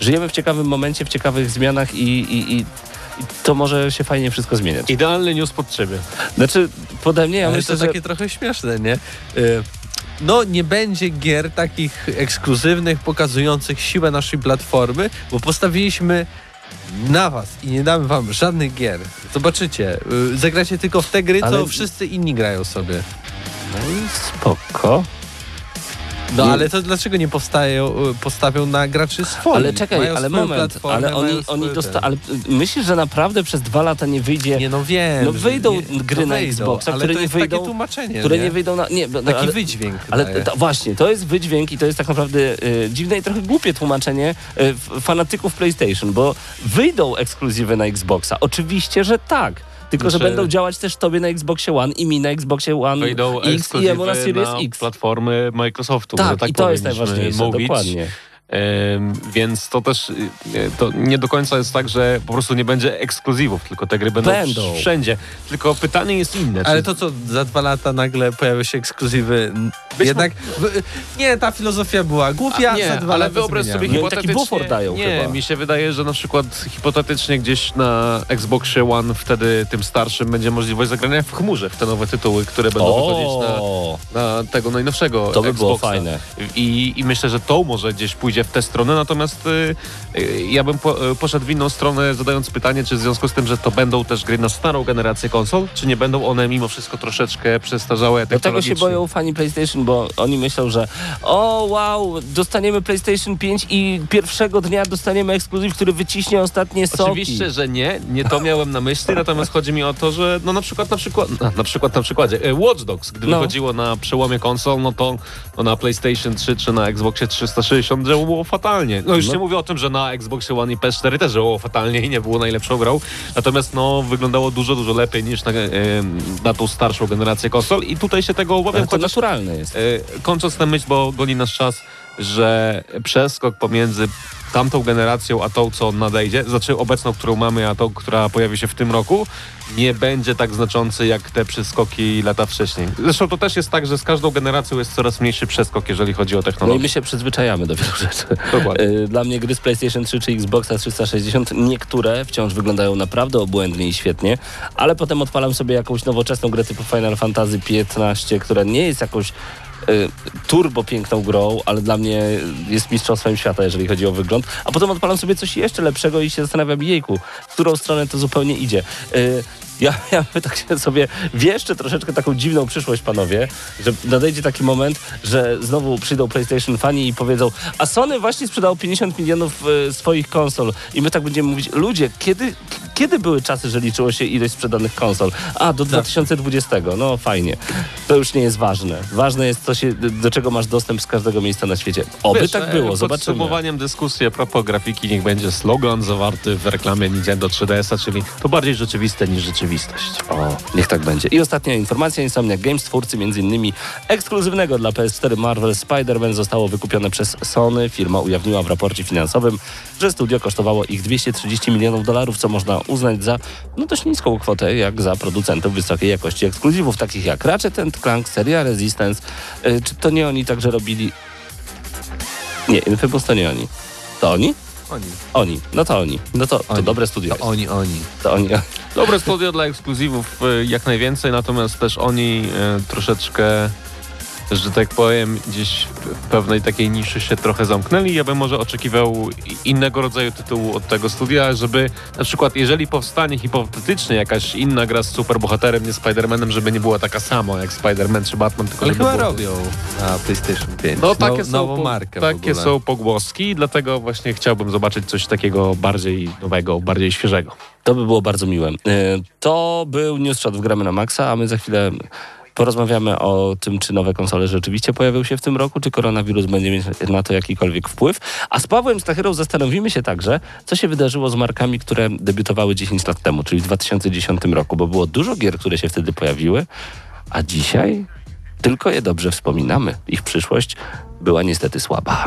żyjemy w ciekawym momencie, w ciekawych zmianach i, i, i to może się fajnie wszystko zmieniać.
Idealny news pod ciebie.
Znaczy, pode mnie, ja
Ale
myślę,
to
że...
takie trochę śmieszne, nie? Y, No, nie będzie gier takich ekskluzywnych, pokazujących siłę naszej platformy, bo postawiliśmy na was i nie damy wam żadnych gier. Zobaczycie, y, zagracie tylko w te gry, co
Ale-
wszyscy inni grają sobie.
No i spoko.
No
Nie-
ale to dlaczego nie powstają, y, postawią na graczy swoich?
Ale czekaj,
Mają
ale moment, ale oni, oni dosta- ale y, myślisz, że naprawdę przez dwa lata nie wyjdzie,
Nie no wiem.
No wyjdą
nie,
gry na
wyjdą,
Xboxa, które nie wyjdą-
takie tłumaczenie,
które nie,
nie
wyjdą na... Nie, no,
Taki
ale,
wydźwięk
ale to, właśnie, to jest wydźwięk i to jest tak naprawdę y, dziwne i trochę głupie tłumaczenie y, fanatyków PlayStation, bo wyjdą ekskluzywy na Xboxa. Oczywiście, że tak. Tylko, że
Znaczy-
będą działać też tobie na Xboxie One i mi na Xboxie One X i jemu na Series
na
X.
platformy Microsoftu.
Tak,
tak
i to jest najważniejsze,
mówić.
dokładnie.
Więc to też y, to nie do końca jest tak, że po prostu nie będzie ekskluzywów, tylko te gry będą,
Będą.
wsz- wszędzie. Tylko pytanie jest inne.
Ale
czy-
to co, za dwa lata nagle pojawią się ekskluzywy. Jednak w, nie, ta filozofia była głupia,
A, nie,
za dwa
ale
lata
wyobraź
zmieniamy.
sobie
No i taki
hipotetycznie...
bufor dają
nie,
chyba.
mi się wydaje, że na przykład hipotetycznie gdzieś na Xboxie One wtedy tym starszym będzie możliwość zagrania w chmurze w te nowe tytuły, które będą wychodzić na,
O,
na tego najnowszego
To by było
Xboxa.
fajne.
I, I myślę, że to może gdzieś pójdzie w tę stronę, natomiast y, y, ja bym po, y, poszedł w inną stronę, zadając pytanie, czy w związku z tym, że to będą też gry na starą generację konsol, czy nie będą one mimo wszystko troszeczkę przestarzałe
Do tego się
technologicznie?
boją fani PlayStation, bo oni myślą, że o wow, dostaniemy PlayStation 5 i pierwszego dnia dostaniemy ekskluzyw, który wyciśnie ostatnie soki.
Oczywiście, że nie, nie to miałem na myśli, natomiast chodzi mi o to, że no na przykład na przykład na, przykład na przykładzie e, Watch Dogs, gdy
No.
wychodziło na przełomie konsol, no to no na PlayStation 3 czy na Xboxie 360 działo było fatalnie. No już
No.
nie mówię o tym, że na Xboxie One i PS4 też działało fatalnie i nie było najlepszą grą, natomiast no wyglądało dużo, dużo lepiej niż na, e, na tą starszą generację konsol i tutaj się tego obawiam,
Ale to
chociaż
naturalne jest.
E, Kończąc tę myśl, bo goni nasz czas, że przeskok pomiędzy tamtą generacją, a tą, co nadejdzie, znaczy obecną, którą mamy, a tą, która pojawi się w tym roku, nie będzie tak znaczący jak te przeskoki lata wcześniej. Zresztą to też jest tak, że z każdą generacją jest coraz mniejszy przeskok, jeżeli chodzi o
No i
technologię.
my się przyzwyczajamy do wielu rzeczy.
Dokładnie.
Y, Dla mnie gry z PlayStation 3 czy Xboxa 360, niektóre wciąż wyglądają naprawdę obłędnie i świetnie, ale potem odpalam sobie jakąś nowoczesną grę typu Final Fantasy XV, która nie jest jakąś turbo piękną grą, ale dla mnie jest mistrzostwem świata, jeżeli chodzi o wygląd. A potem odpalam sobie coś jeszcze lepszego i się zastanawiam, jejku, w którą stronę to zupełnie idzie. Ja, ja tak sobie wieszczę troszeczkę taką dziwną przyszłość, panowie, że nadejdzie taki moment, że znowu przyjdą PlayStation fani i powiedzą, a Sony właśnie sprzedało 50 milionów y, swoich konsol i my tak będziemy mówić, ludzie, kiedy, kiedy były czasy, że liczyło się ilość sprzedanych konsol? A, do 2020, no fajnie. To już nie jest ważne. Ważne jest, co się, do czego masz dostęp z każdego miejsca na świecie. Oby
Wiesz,
tak
e,
było, zobaczymy.
Podsumowaniem dyskusji a propos grafiki niech będzie slogan zawarty w reklamie Nintendo 3DS-a, czyli to bardziej rzeczywiste niż rzeczywiste.
Rzeczywistość. O, niech tak będzie. I ostatnia informacja. Insomniac Games, twórcy m.in. ekskluzywnego dla PS4 Marvel Spider-Man zostało wykupione przez Sony. Firma ujawniła w raporcie finansowym, że studio kosztowało ich 230 milionów dolarów, co można uznać za no, dość niską kwotę, jak za producentów wysokiej jakości ekskluzywów, takich jak Ratchet Clank, seria Resistance. Y, czy to nie oni także robili... Nie, Infamous to nie oni. To oni?
Oni.
Oni. No to oni. No to, to
Oni.
dobre studio
To
jest.
oni, oni.
To oni.
Dobre studio dla ekskluzywów y, jak najwięcej, natomiast też oni y, troszeczkę, że tak powiem, gdzieś w pewnej takiej niszy się trochę zamknęli. Ja bym może oczekiwał innego rodzaju tytułu od tego studia, żeby na przykład, jeżeli powstanie hipotetycznie jakaś inna gra z superbohaterem, nie Spider-Manem, żeby nie była taka sama jak Spider-Man czy Batman, tylko
Ale
żeby
chyba
było...
robią na PlayStation 5.
No takie
Now-
są,
nową markę w
takie
ogóle.
są pogłoski, dlatego właśnie chciałbym zobaczyć coś takiego bardziej nowego, bardziej świeżego.
To by było bardzo miłe. Y, To był News Shot w Gramy na Maxa, a my za chwilę porozmawiamy o tym, czy nowe konsole rzeczywiście pojawią się w tym roku, czy koronawirus będzie mieć na to jakikolwiek wpływ. A z Pawłem Stachyrą zastanowimy się także, co się wydarzyło z markami, które debiutowały 10 lat temu, czyli w 2010 roku, bo było dużo gier, które się wtedy pojawiły, a dzisiaj tylko je dobrze wspominamy. Ich przyszłość była niestety słaba.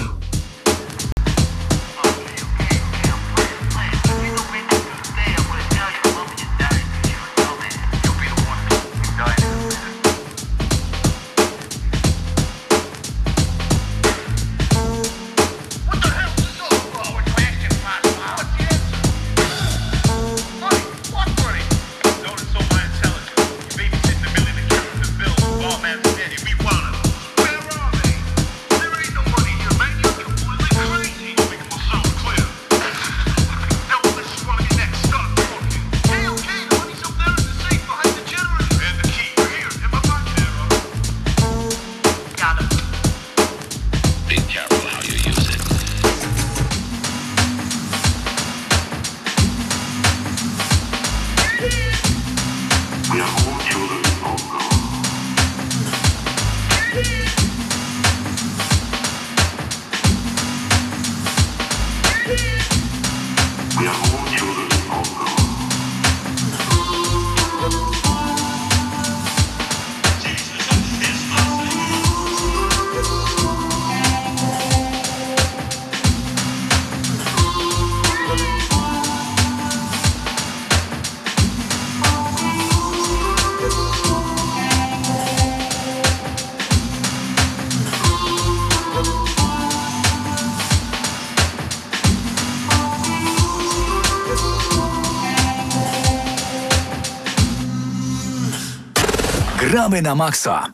Gramy na maksa.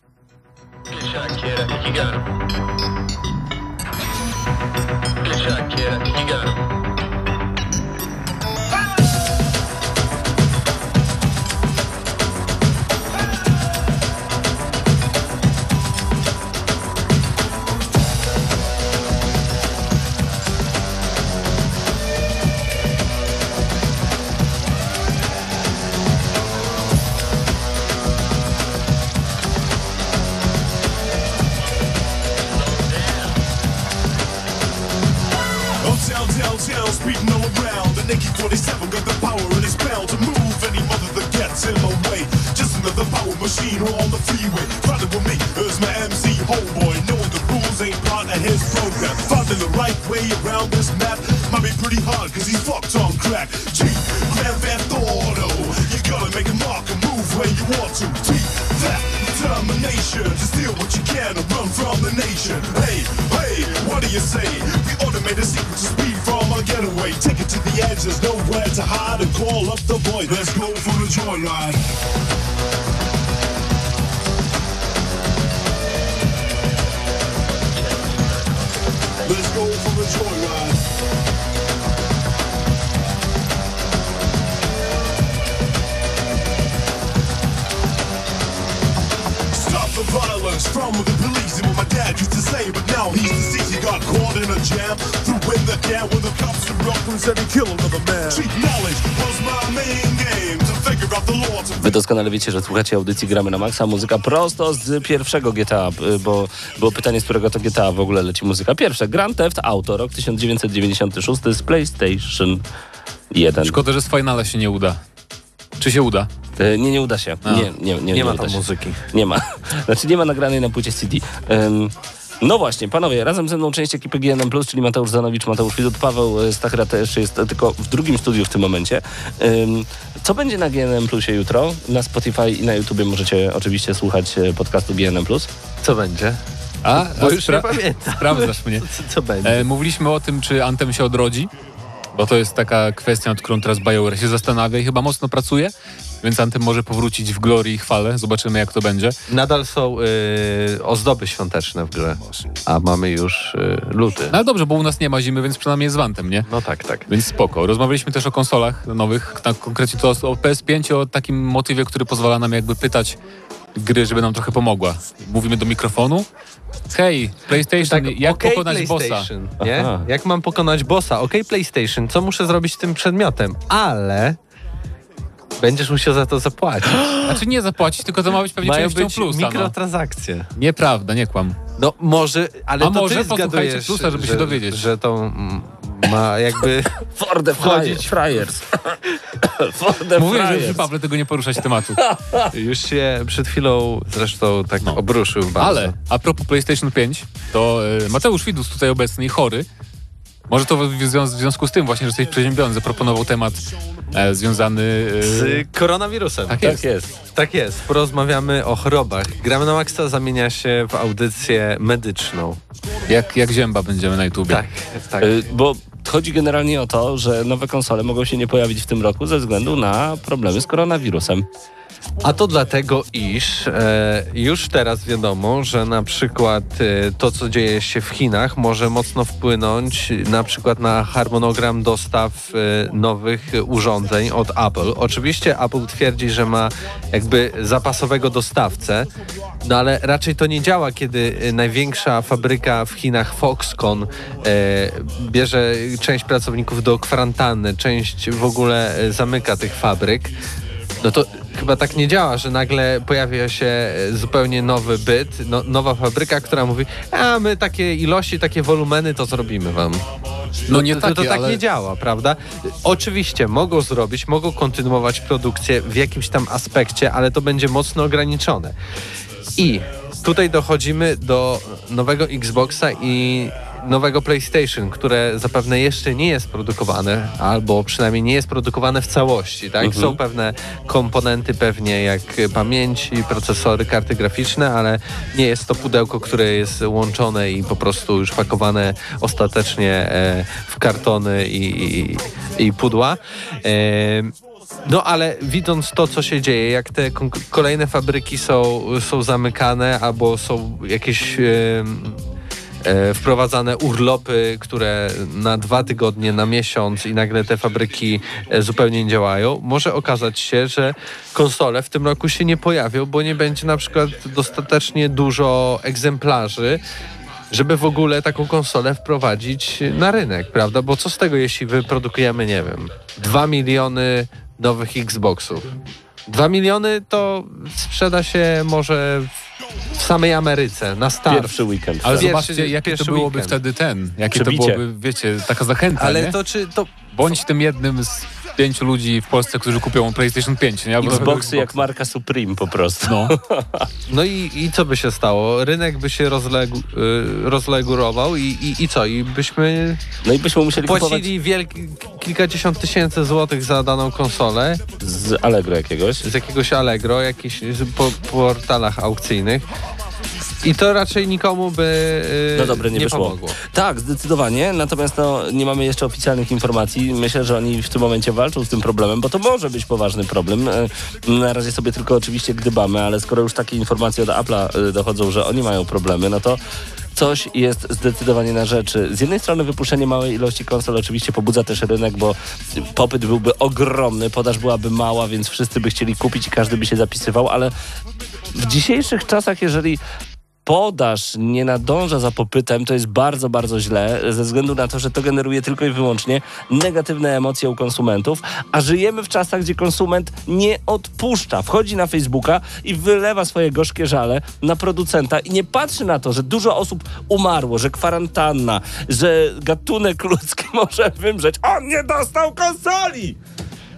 Shot, kid. I think you
machine on the freeway. Riding with me is my MC homeboy. Oh knowing the rules ain't part of his program. Finding the right way around this map might be pretty hard cause he's fucked on crack. G, Grand Theft Auto. You gotta make a mark and move where you want to. T, that determination to steal what you can and run from the nation. Hey, hey, what do you say? We automate a secret to speed from our getaway. Take it to the edge, there's nowhere to hide and call up the boys. Let's go for the joyride. Violence from the police and what my dad used to say, but now he's deceased. He got caught in a jam, threw in the can when the cops and he killed another man. Cheap knowledge was my main game to figure out the law to
Wy doskonale wiecie, że słuchacie audycji Gramy na Maxa, muzyka prosto z pierwszego GTA, y, bo było pytanie, z którego to GTA w ogóle leci muzyka. Pierwsze, Grand Theft Auto, rok 1996 z PlayStation 1.
Szkoda, że z finale się nie uda. Czy się uda?
E, Nie, nie uda się.
A.
Nie, nie, nie,
Nie ma
uda
tam
się.
muzyki.
Nie ma. Znaczy nie ma nagranej na płycie CD. Em, no właśnie, panowie, razem ze mną część ekipy GNM+, czyli Mateusz Zanowicz, Mateusz Widut, Paweł e, Stachra też jest tylko w drugim studiu w tym momencie. Em, Co będzie na GNM Plusie jutro? Na Spotify i na YouTubie możecie oczywiście słuchać e, podcastu GNM+.
Co będzie?
A,
Bo
a
już
spra-
nie pamiętam.
Sprawdzasz mnie.
Co, co będzie?
E, mówiliśmy o tym, czy Anthem się odrodzi, bo to jest taka kwestia, nad którą teraz BioWare się zastanawia i chyba mocno pracuje, więc Anthem może powrócić w glorii i chwale. Zobaczymy, jak to będzie.
Nadal są y, ozdoby świąteczne w grze, a mamy już y, luty.
No ale dobrze, bo u nas nie ma zimy, więc przynajmniej jest w Anthem, nie?
No tak, tak.
Więc spoko. Rozmawialiśmy też o konsolach nowych, na, konkretnie to o PS5, o takim motywie, który pozwala nam jakby pytać gry, żeby nam trochę pomogła. Mówimy do mikrofonu. Hej, PlayStation, jak
Tak, okej,
pokonać bossa?
Nie?
Aha.
Jak mam pokonać bossa? Okej, PlayStation, co muszę zrobić z tym przedmiotem? Ale będziesz musiał za to zapłacić.
Znaczy nie zapłacić, tylko to ma być pewnie
Mają
częścią
być
plusa. No.
mikrotransakcje.
Nieprawda, nie kłam.
No może, ale
A
to
może
ty zgadujesz,
plusa, żeby się
że,
dowiedzieć.
Że to mm, ma jakby...
For the
Wchodzić.
Friars. For the
Mówię, że
Friars.
przy Pawle tego nie poruszać tematu.
Już się przed chwilą zresztą tak obruszył bardzo.
Ale a propos PlayStation 5, to e, Mateusz Widus tutaj obecny i chory. Może to w, w związku z tym właśnie, że jesteś przeziębiony, zaproponował temat e, związany... E,
Z koronawirusem.
tak
Tak
jest.
jest.
Tak jest, porozmawiamy o chorobach. Gramy na Maxa zamienia się w audycję medyczną.
Jak, jak zięba będziemy na YouTubie.
Tak, tak.
Y, Bo chodzi generalnie o to, że nowe konsole mogą się nie pojawić w tym roku ze względu na problemy z koronawirusem.
A to dlatego, iż e, już teraz wiadomo, że na przykład e, to, co dzieje się w Chinach, może mocno wpłynąć na przykład na harmonogram dostaw e, nowych urządzeń od Apple. Oczywiście Apple twierdzi, że ma jakby zapasowego dostawcę, no ale raczej to nie działa, kiedy e, największa fabryka w Chinach, Foxconn, e, bierze część pracowników do kwarantanny, część w ogóle e, zamyka tych fabryk. No to chyba tak nie działa, że nagle pojawia się e, zupełnie nowy byt, no, nowa fabryka, która mówi, a my takie ilości, takie wolumeny to zrobimy wam.
No nie
to, to, to
takie,
tak
ale-
nie działa, prawda? Oczywiście mogą zrobić, mogą kontynuować produkcję w jakimś tam aspekcie, ale to będzie mocno ograniczone. I tutaj dochodzimy do nowego Xboxa i nowego PlayStation, które zapewne jeszcze nie jest produkowane, albo przynajmniej nie jest produkowane w całości, tak? Są pewne komponenty pewnie jak pamięci, procesory, karty graficzne, ale nie jest to pudełko, które jest łączone i po prostu już pakowane ostatecznie e, w kartony i, i, i pudła. E, no ale widząc to, co się dzieje, jak te kolejne fabryki są, są zamykane albo są jakieś wprowadzane urlopy, które na dwa tygodnie, na miesiąc i nagle te fabryki e, zupełnie nie działają, może okazać się, że konsole w tym roku się nie pojawią, bo nie będzie na przykład dostatecznie dużo egzemplarzy, żeby w ogóle taką konsolę wprowadzić na rynek, prawda? Bo co z tego, jeśli wyprodukujemy, nie wiem, 2 miliony nowych Xboxów? 2 miliony to sprzeda się może w samej Ameryce, na start.
Pierwszy weekend.
Ale.
Pierwszy-
zobaczcie, jakie to byłoby
weekend.
wtedy ten, jakie to byłoby, wiecie, taka zachęta,
Ale
nie?
to czy to
Bądź tym jednym z pięciu ludzi w Polsce, którzy kupią PlayStation 5, nie? Albo
Xboxy jak marka Supreme po prostu.
No.
No i, i co by się stało? Rynek by się rozlegu, y, rozlegurował i, i, i co? I byśmy
No i byśmy musieli kupować
płacili wielki, kilkadziesiąt tysięcy złotych za daną konsolę
z Allegro jakiegoś.
z jakiegoś Allegro, jakichś z- po, portalach aukcyjnych. I to raczej nikomu by y,
No dobre, nie, wyszło.
pomogło.
Tak, zdecydowanie. Natomiast no, nie mamy jeszcze oficjalnych informacji. Myślę, że oni w tym momencie walczą z tym problemem, bo to może być poważny problem. E, Na razie sobie tylko oczywiście gdybamy, ale skoro już takie informacje od Apple'a e, dochodzą, że oni mają problemy, no to coś jest zdecydowanie na rzeczy. Z jednej strony wypuszczenie małej ilości konsol oczywiście pobudza też rynek, bo popyt byłby ogromny, podaż byłaby mała, więc wszyscy by chcieli kupić i każdy by się zapisywał, ale w dzisiejszych czasach, jeżeli podaż nie nadąża za popytem, to jest bardzo, bardzo źle, ze względu na to, że to generuje tylko i wyłącznie negatywne emocje u konsumentów, a żyjemy w czasach, gdzie konsument nie odpuszcza. Wchodzi na Facebooka i wylewa swoje gorzkie żale na producenta i nie patrzy na to, że dużo osób umarło, że kwarantanna, że gatunek ludzki może wymrzeć. On nie dostał konsoli!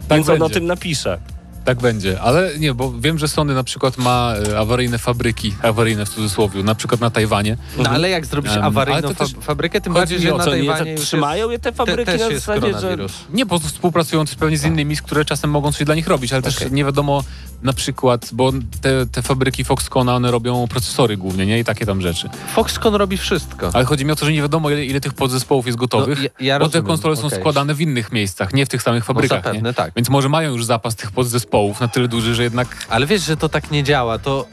Tak
Więc on o tym napisze.
Tak będzie, ale nie, bo wiem, że Sony na przykład ma e, awaryjne fabryki, awaryjne w cudzysłowie, na przykład na Tajwanie.
No ale jak zrobić
Em,
awaryjną
też
fa- fabrykę, tym bardziej, że na
nie,
Tajwanie już
trzymają je te
te,
fabryki
też
na zasadzie, że...
Nie, po prostu współpracując pewnie z innymi, z które czasem mogą coś dla nich robić, ale też
Okej.
nie wiadomo na przykład, bo te, te fabryki Foxconna, one robią procesory głównie, nie? I takie tam rzeczy.
Foxconn robi wszystko.
Ale chodzi mi o to, że nie wiadomo, ile, ile tych podzespołów jest gotowych,
No, ja- ja
bo te
rozumiem,
konsole są
okej.
składane w innych miejscach, nie w tych samych fabrykach,
zapewne
nie?
tak.
Więc może mają już zapas tych podzespołów na tyle duży, że jednak
Ale wiesz, że to tak nie działa. To,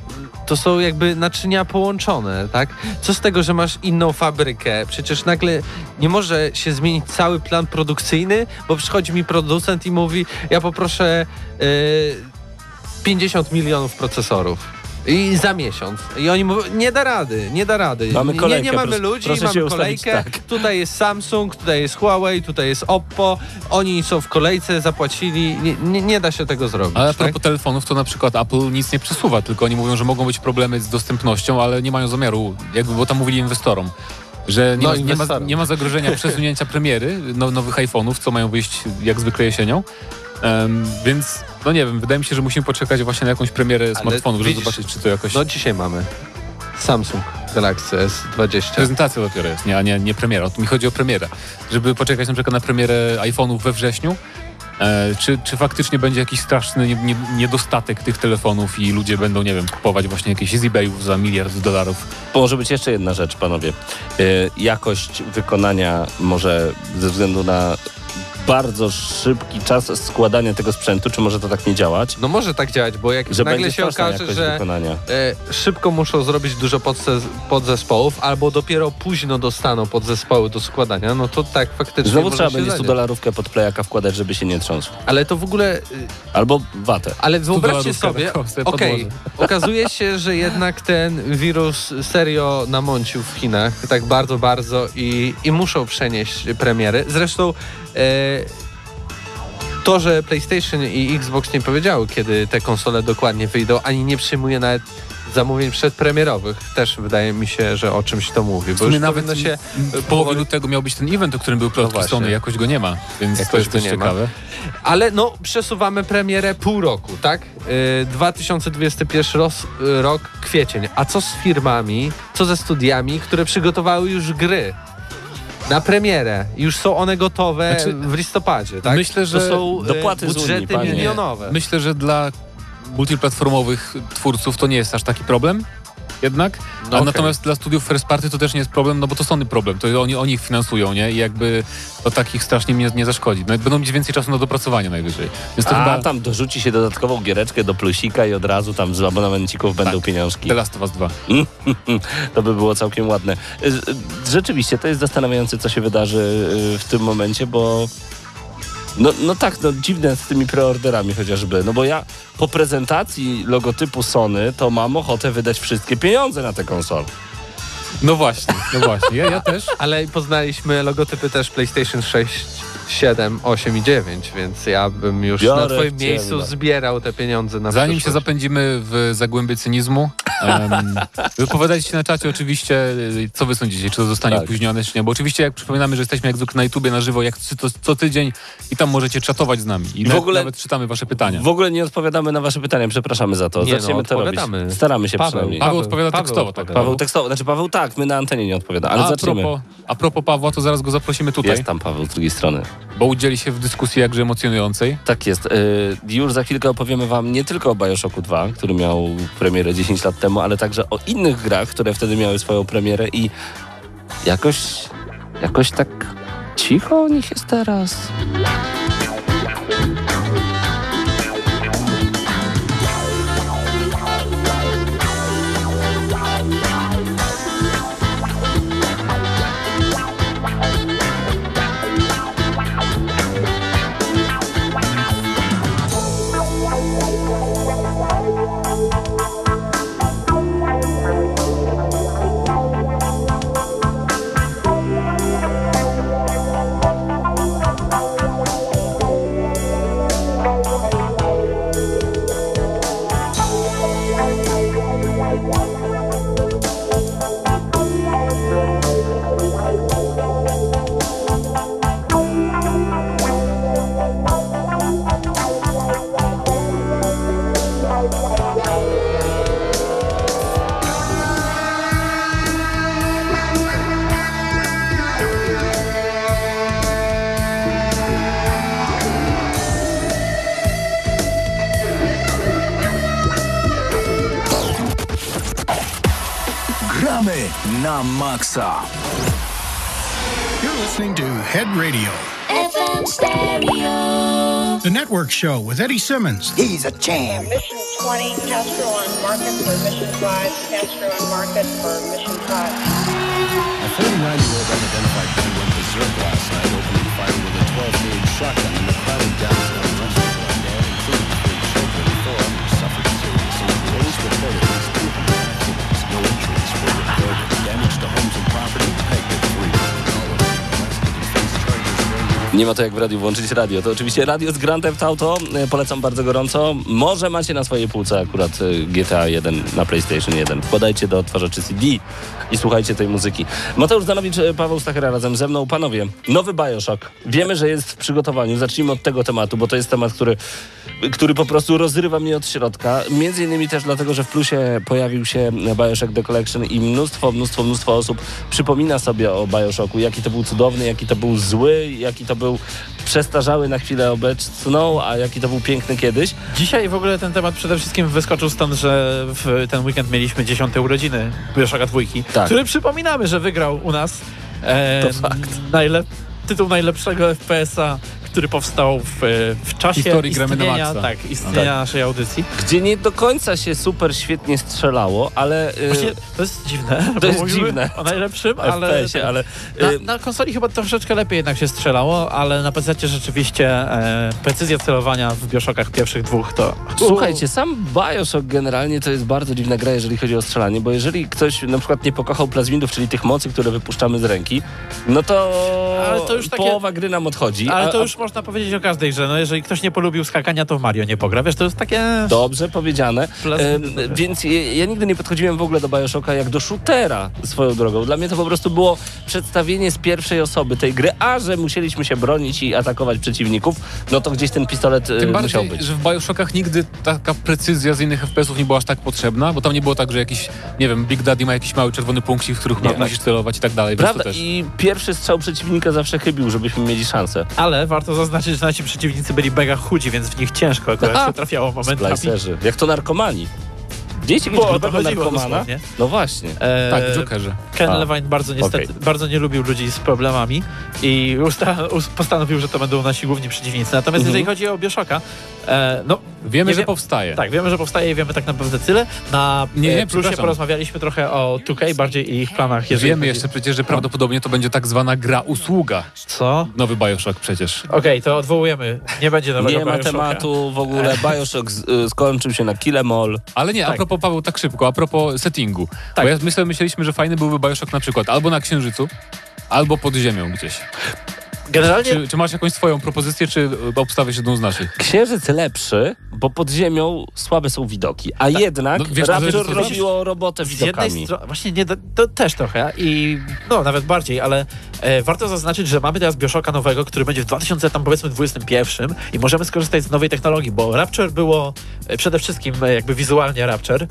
to są jakby naczynia połączone, tak? Co z tego, że masz inną fabrykę? Przecież nagle nie może się zmienić cały plan produkcyjny, bo przychodzi mi producent i mówi, ja poproszę yy, 50 milionów procesorów. I za miesiąc. I oni mówią, nie da rady, nie da rady.
Mamy
nie,
kolejkę,
nie mamy
proszę-
ludzi,
proszę
mamy
ustawić
kolejkę.
tak.
Tutaj jest Samsung, tutaj jest Huawei, tutaj jest Oppo. Oni są w kolejce, zapłacili. Nie, nie, nie da się tego zrobić.
Ale a
tak?
propos telefonów, to na przykład Apple nic nie przesuwa, tylko oni mówią, że mogą być problemy z dostępnością, ale nie mają zamiaru, jakby, bo tam mówili inwestorom, że nie,
No,
ma, nie, ma, nie ma zagrożenia przesunięcia premiery no, nowych iPhone'ów, co mają wyjść jak zwykle jesienią. Em, więc, no nie wiem, wydaje mi się, że musimy poczekać właśnie na jakąś premierę smartfonów, żeby
widzisz,
zobaczyć, czy to jakoś...
No dzisiaj mamy Samsung Galaxy S20.
Prezentacja dopiero jest, nie, a nie, nie premiera. O to mi chodzi o premierę. Żeby poczekać na przykład na premierę iPhone'ów we wrześniu, e, czy, czy faktycznie będzie jakiś straszny nie, nie, niedostatek tych telefonów i ludzie będą, nie wiem, kupować właśnie jakieś z eBayów za miliard dolarów.
Może być jeszcze jedna rzecz, panowie. Y, jakość wykonania może ze względu na bardzo szybki czas składania tego sprzętu, czy może to tak nie działać?
No może tak działać, bo jak
Że
nagle się okaże, że e, szybko muszą zrobić dużo podzespołów, albo dopiero późno dostaną podzespoły do składania, no to tak faktycznie
Znowu trzeba będzie 100
zadziać.
dolarówkę pod plejaka wkładać, żeby się nie trząsł.
Ale to w ogóle... y,
Albo watę.
Ale wyobraźcie sobie, okej,
podłożę.
okazuje się, że jednak ten wirus serio namącił w Chinach, tak bardzo, bardzo i, i muszą przenieść premiery. Zresztą e, to, że PlayStation i Xbox nie powiedziały, kiedy te konsole dokładnie wyjdą, ani nie przyjmuje nawet zamówień przedpremierowych, też wydaje mi się, że o czymś to mówi. Bo już
nawet
się
w połowie lutego miał być ten event, o którym był plotki. Sony, jakoś go nie ma, więc
Jakoś
to jest też
nie ma.
ciekawe.
Ale no, przesuwamy premierę pół roku, tak? Yy, 2021 ros, y, rok, kwiecień. A co z firmami, co ze studiami, które przygotowały już gry na premierę? Już są one gotowe
Znaczy,
w listopadzie, tak?
myślę, że
to są y,
dopłaty z Unii,
budżety
panie.
milionowe.
Myślę, że dla multiplatformowych twórców to nie jest aż taki problem. Jednak,
No okej.
natomiast dla studiów first party to też nie jest problem, no bo to Sony problem, to oni, oni ich finansują, nie? I jakby to takich strasznie nie, nie zaszkodzi. No, będą mieć więcej czasu na dopracowanie najwyżej. Więc to
A
chyba
tam dorzuci się dodatkową giereczkę do plusika i od razu tam z abonamencików będą
Tak.
pieniążki.
The Last of Us 2.
To by było całkiem ładne. Y, y, Rzeczywiście, to jest zastanawiające, co się wydarzy y, w tym momencie, bo no, no tak, no dziwne z tymi preorderami chociażby, no bo ja po prezentacji logotypu Sony to mam ochotę wydać wszystkie pieniądze na tę konsolę.
No właśnie, no właśnie. Ja, ja też.
Ale poznaliśmy logotypy też PlayStation 6, 7, 8 i 9, więc ja bym już
Biorę
na twoim
w
miejscu zbierał te pieniądze na
Zanim się zapędzimy w zagłębie cynizmu, um, wypowiadajcie się na czacie oczywiście, y, co wy sądzicie, czy to zostanie
Tak.
opóźnione, czy nie, bo oczywiście jak przypominamy, że jesteśmy jak zwykle na YouTubie na żywo, jak co, co tydzień i tam możecie czatować z nami i
W
na,
ogóle-
nawet czytamy wasze pytania.
W ogóle nie odpowiadamy na wasze pytania, przepraszamy za to.
Nie, no,
Zaczniemy to robić.
odpowiadamy.
Staramy się
Paweł.
przynajmniej.
Paweł odpowiada
Paweł
tekstowo, tak.
Paweł tekstowo, znaczy Paweł tak, my na antenie nie odpowiada, ale
a,
zaczniemy.
propos, a propos Pawła, to zaraz go zaprosimy tutaj,
Jest tam Paweł z drugiej strony.
Bo udzieli się w dyskusji jakże emocjonującej.
Tak jest. Y, Już za chwilkę opowiemy wam nie tylko o Bioshocku 2, który miał premierę 10 lat temu, ale także o innych grach, które wtedy miały swoją premierę i jakoś, jakoś tak cicho o nich jest teraz.
Na maksa.
You're listening to Head Radio,
FM Stereo.
the network show with Eddie Simmons.
He's a champ.
Mission 20, Castro on market for mission 5. Castro on market for mission 5.
A 39-year-old
Nie ma to jak w radiu włączyć radio. To oczywiście radio z Grand Theft Auto. E, Polecam bardzo gorąco. Może macie na swojej półce akurat e, GTA 1 na PlayStation 1. Podajcie do odtwarzaczy CD i słuchajcie tej muzyki. Mateusz Danowicz, e, Paweł Stachera razem ze mną. Panowie, nowy Bioshock. Wiemy, że jest w przygotowaniu. Zacznijmy od tego tematu, bo to jest temat, który, który po prostu rozrywa mnie od środka. Między innymi też dlatego, że w plusie pojawił się Bioshock The Collection i mnóstwo, mnóstwo, mnóstwo osób przypomina sobie o Bioshocku, jaki to był cudowny, jaki to był zły, jaki to był przestarzały na chwilę obecną, a jaki to był piękny kiedyś.
Dzisiaj w ogóle ten temat przede wszystkim wyskoczył stąd, że w ten weekend mieliśmy dziesiąte urodziny Bioshocka dwójki,
Tak.
który przypominamy, że wygrał u nas e,
To fakt.
najlep- tytuł najlepszego FPS-a, który powstał w, w czasie
Historii Gramy na
istnienia, tak, istnienia
Tak.
naszej audycji.
Gdzie nie do końca się super świetnie strzelało, ale... y,
Właśnie to jest dziwne, bo
jest dziwne.
o najlepszym, ale...
FPS-ie, ale...
Na,
y,
na konsoli chyba troszeczkę lepiej jednak się strzelało, ale na PC rzeczywiście e, precyzja celowania w Bioshockach pierwszych dwóch to...
Słuchajcie, sam Bioshock generalnie to jest bardzo dziwna gra, jeżeli chodzi o strzelanie, bo jeżeli ktoś na przykład nie pokochał plasmidów, czyli tych mocy, które wypuszczamy z ręki, no to,
Ale to już takie-
połowa gry nam odchodzi.
Ale
a-
to
a-
już można powiedzieć o każdej grze. No jeżeli ktoś nie polubił skakania, to w Mario nie pogra. Wiesz, to jest takie...
Dobrze powiedziane. Em, więc ja, ja nigdy nie podchodziłem w ogóle do Bioshocka jak do shootera swoją drogą. Dla mnie to po prostu było przedstawienie z pierwszej osoby tej gry, a że musieliśmy się bronić i atakować przeciwników, no to gdzieś ten pistolet e,
Tym
musiał
bardziej,
być.
że w Bioshockach nigdy taka precyzja z innych FPS-ów nie była aż tak potrzebna, bo tam nie było tak, że jakiś, nie wiem, Big Daddy ma jakiś mały czerwony punkcik, w których
Nie,
ma-
tak.
musisz celować i tak dalej.
Prawda? I pierwszy strzał przeciwnika zawsze chybił, żebyśmy mieli szansę.
Ale warto zaznaczyć, że nasi przeciwnicy byli mega chudzi, więc w nich ciężko akurat się trafiało momentami.
Splicerzy. Jak to narkomani. Widzieliście
Bo o
kiedyś
to
grupę
chodziło
narkomana? No właśnie.
E,
Tak, w Jokerze.
Ken
A,
Levine bardzo niestety,
okej.
bardzo nie lubił ludzi z problemami i usta, us, postanowił, że to będą nasi główni przeciwnicy. Natomiast
Mhm.
jeżeli chodzi o Bioshocka, e, no
Wiemy, że
wiem-
powstaje.
tak, wiemy, że powstaje i wiemy tak naprawdę tyle. Na
Nie, nie,
e, plusie porozmawialiśmy trochę o 2K, bardziej i ich planach. jeżeli
Wiemy
chodzi-
jeszcze przecież, że prawdopodobnie to będzie tak zwana gra usługa.
Co?
Nowy Bioshock przecież.
Okej, to odwołujemy. Nie będzie nowego
Nie ma tematu w ogóle. Bioshock z, y, skończył się na Kill Em All.
Ale nie, a
Tak.
Propos Paweł, tak szybko, a propos settingu.
Tak.
Bo ja myślę, myśleliśmy, że fajny byłby Bioshock na przykład albo na Księżycu, albo pod ziemią gdzieś.
Generalnie
Czy, czy masz jakąś swoją propozycję, czy obstawiasz jedną z naszych?
Księżyc lepszy, bo pod ziemią słabe są widoki, a jednak
No, wiesz, to
Raptor
zależy, co
robiło robotę
z jednej
widokami.
strony, właśnie nie, to też trochę i no nawet bardziej, ale e, warto zaznaczyć, że mamy teraz Bioshocka nowego, który będzie w 2000 tam powiedzmy 21 i możemy skorzystać z nowej technologii, bo Rapture było e, przede wszystkim e, jakby wizualnie Rapture,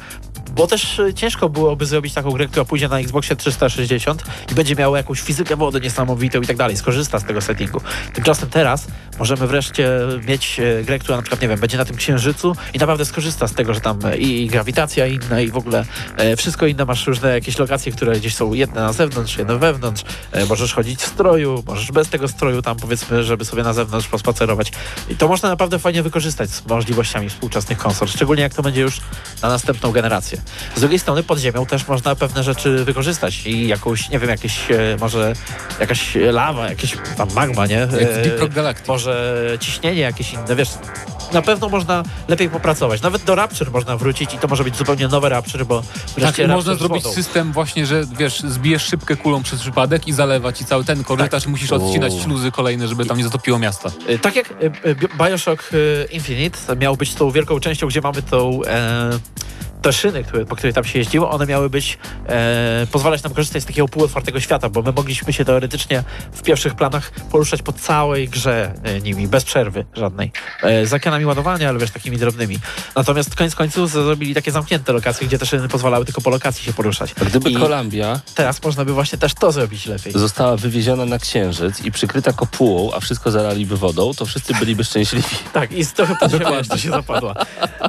bo też e, ciężko byłoby zrobić taką grę, która pójdzie na Xboxie 360 i będzie miała jakąś fizykę wody niesamowitą i tak dalej, skorzysta z tego settingu. Tymczasem teraz możemy wreszcie mieć e, grę, która na przykład, nie wiem, będzie na tym księżycu i naprawdę skorzysta z tego, że tam e, i, grawitacja inna i w ogóle wszystko inne, masz różne jakieś lokacje, które gdzieś są jedne na zewnątrz, jedne wewnątrz, możesz chodzić w stroju, możesz bez tego stroju tam powiedzmy, żeby sobie na zewnątrz pospacerować i to można naprawdę fajnie wykorzystać z możliwościami współczesnych konsol, szczególnie jak to będzie już na następną generację. Z drugiej strony pod ziemią też można pewne rzeczy wykorzystać i jakąś, nie wiem, jakieś e, może jakaś lawa, jakieś tam magma, nie?
Jak w
E, może ciśnienie jakieś inne, wiesz, na pewno można lepiej popracować. Nawet do Rapture można wrócić i to może być zupełnie nowe Rapture, bo
Tak, można zrobić system właśnie, że wiesz, zbijesz szybkę kulą przez przypadek i zalewać i cały ten korytarz i musisz odcinać
Uuu.
śluzy kolejne, żeby tam nie zatopiło miasta.
Y, Tak jak Bioshock Infinite miał być tą wielką częścią, gdzie mamy tą e, te szyny, które, po których tam się jeździło, one miały być e, pozwalać nam korzystać z takiego półotwartego świata, bo my mogliśmy się teoretycznie w pierwszych planach poruszać po całej grze e, nimi, bez przerwy żadnej. E, z ekranami ładowania, ale wiesz, takimi drobnymi. Natomiast koniec końców zrobili takie zamknięte lokacje, gdzie te szyny pozwalały tylko po lokacji się poruszać.
A gdyby
I
Columbia
teraz można by właśnie też to zrobić lepiej.
została wywieziona na Księżyc i przykryta kopułą, a wszystko zalaliby wodą, to wszyscy byliby szczęśliwi.
Tak, i z trochę pod ziemią jeszcze się zapadła.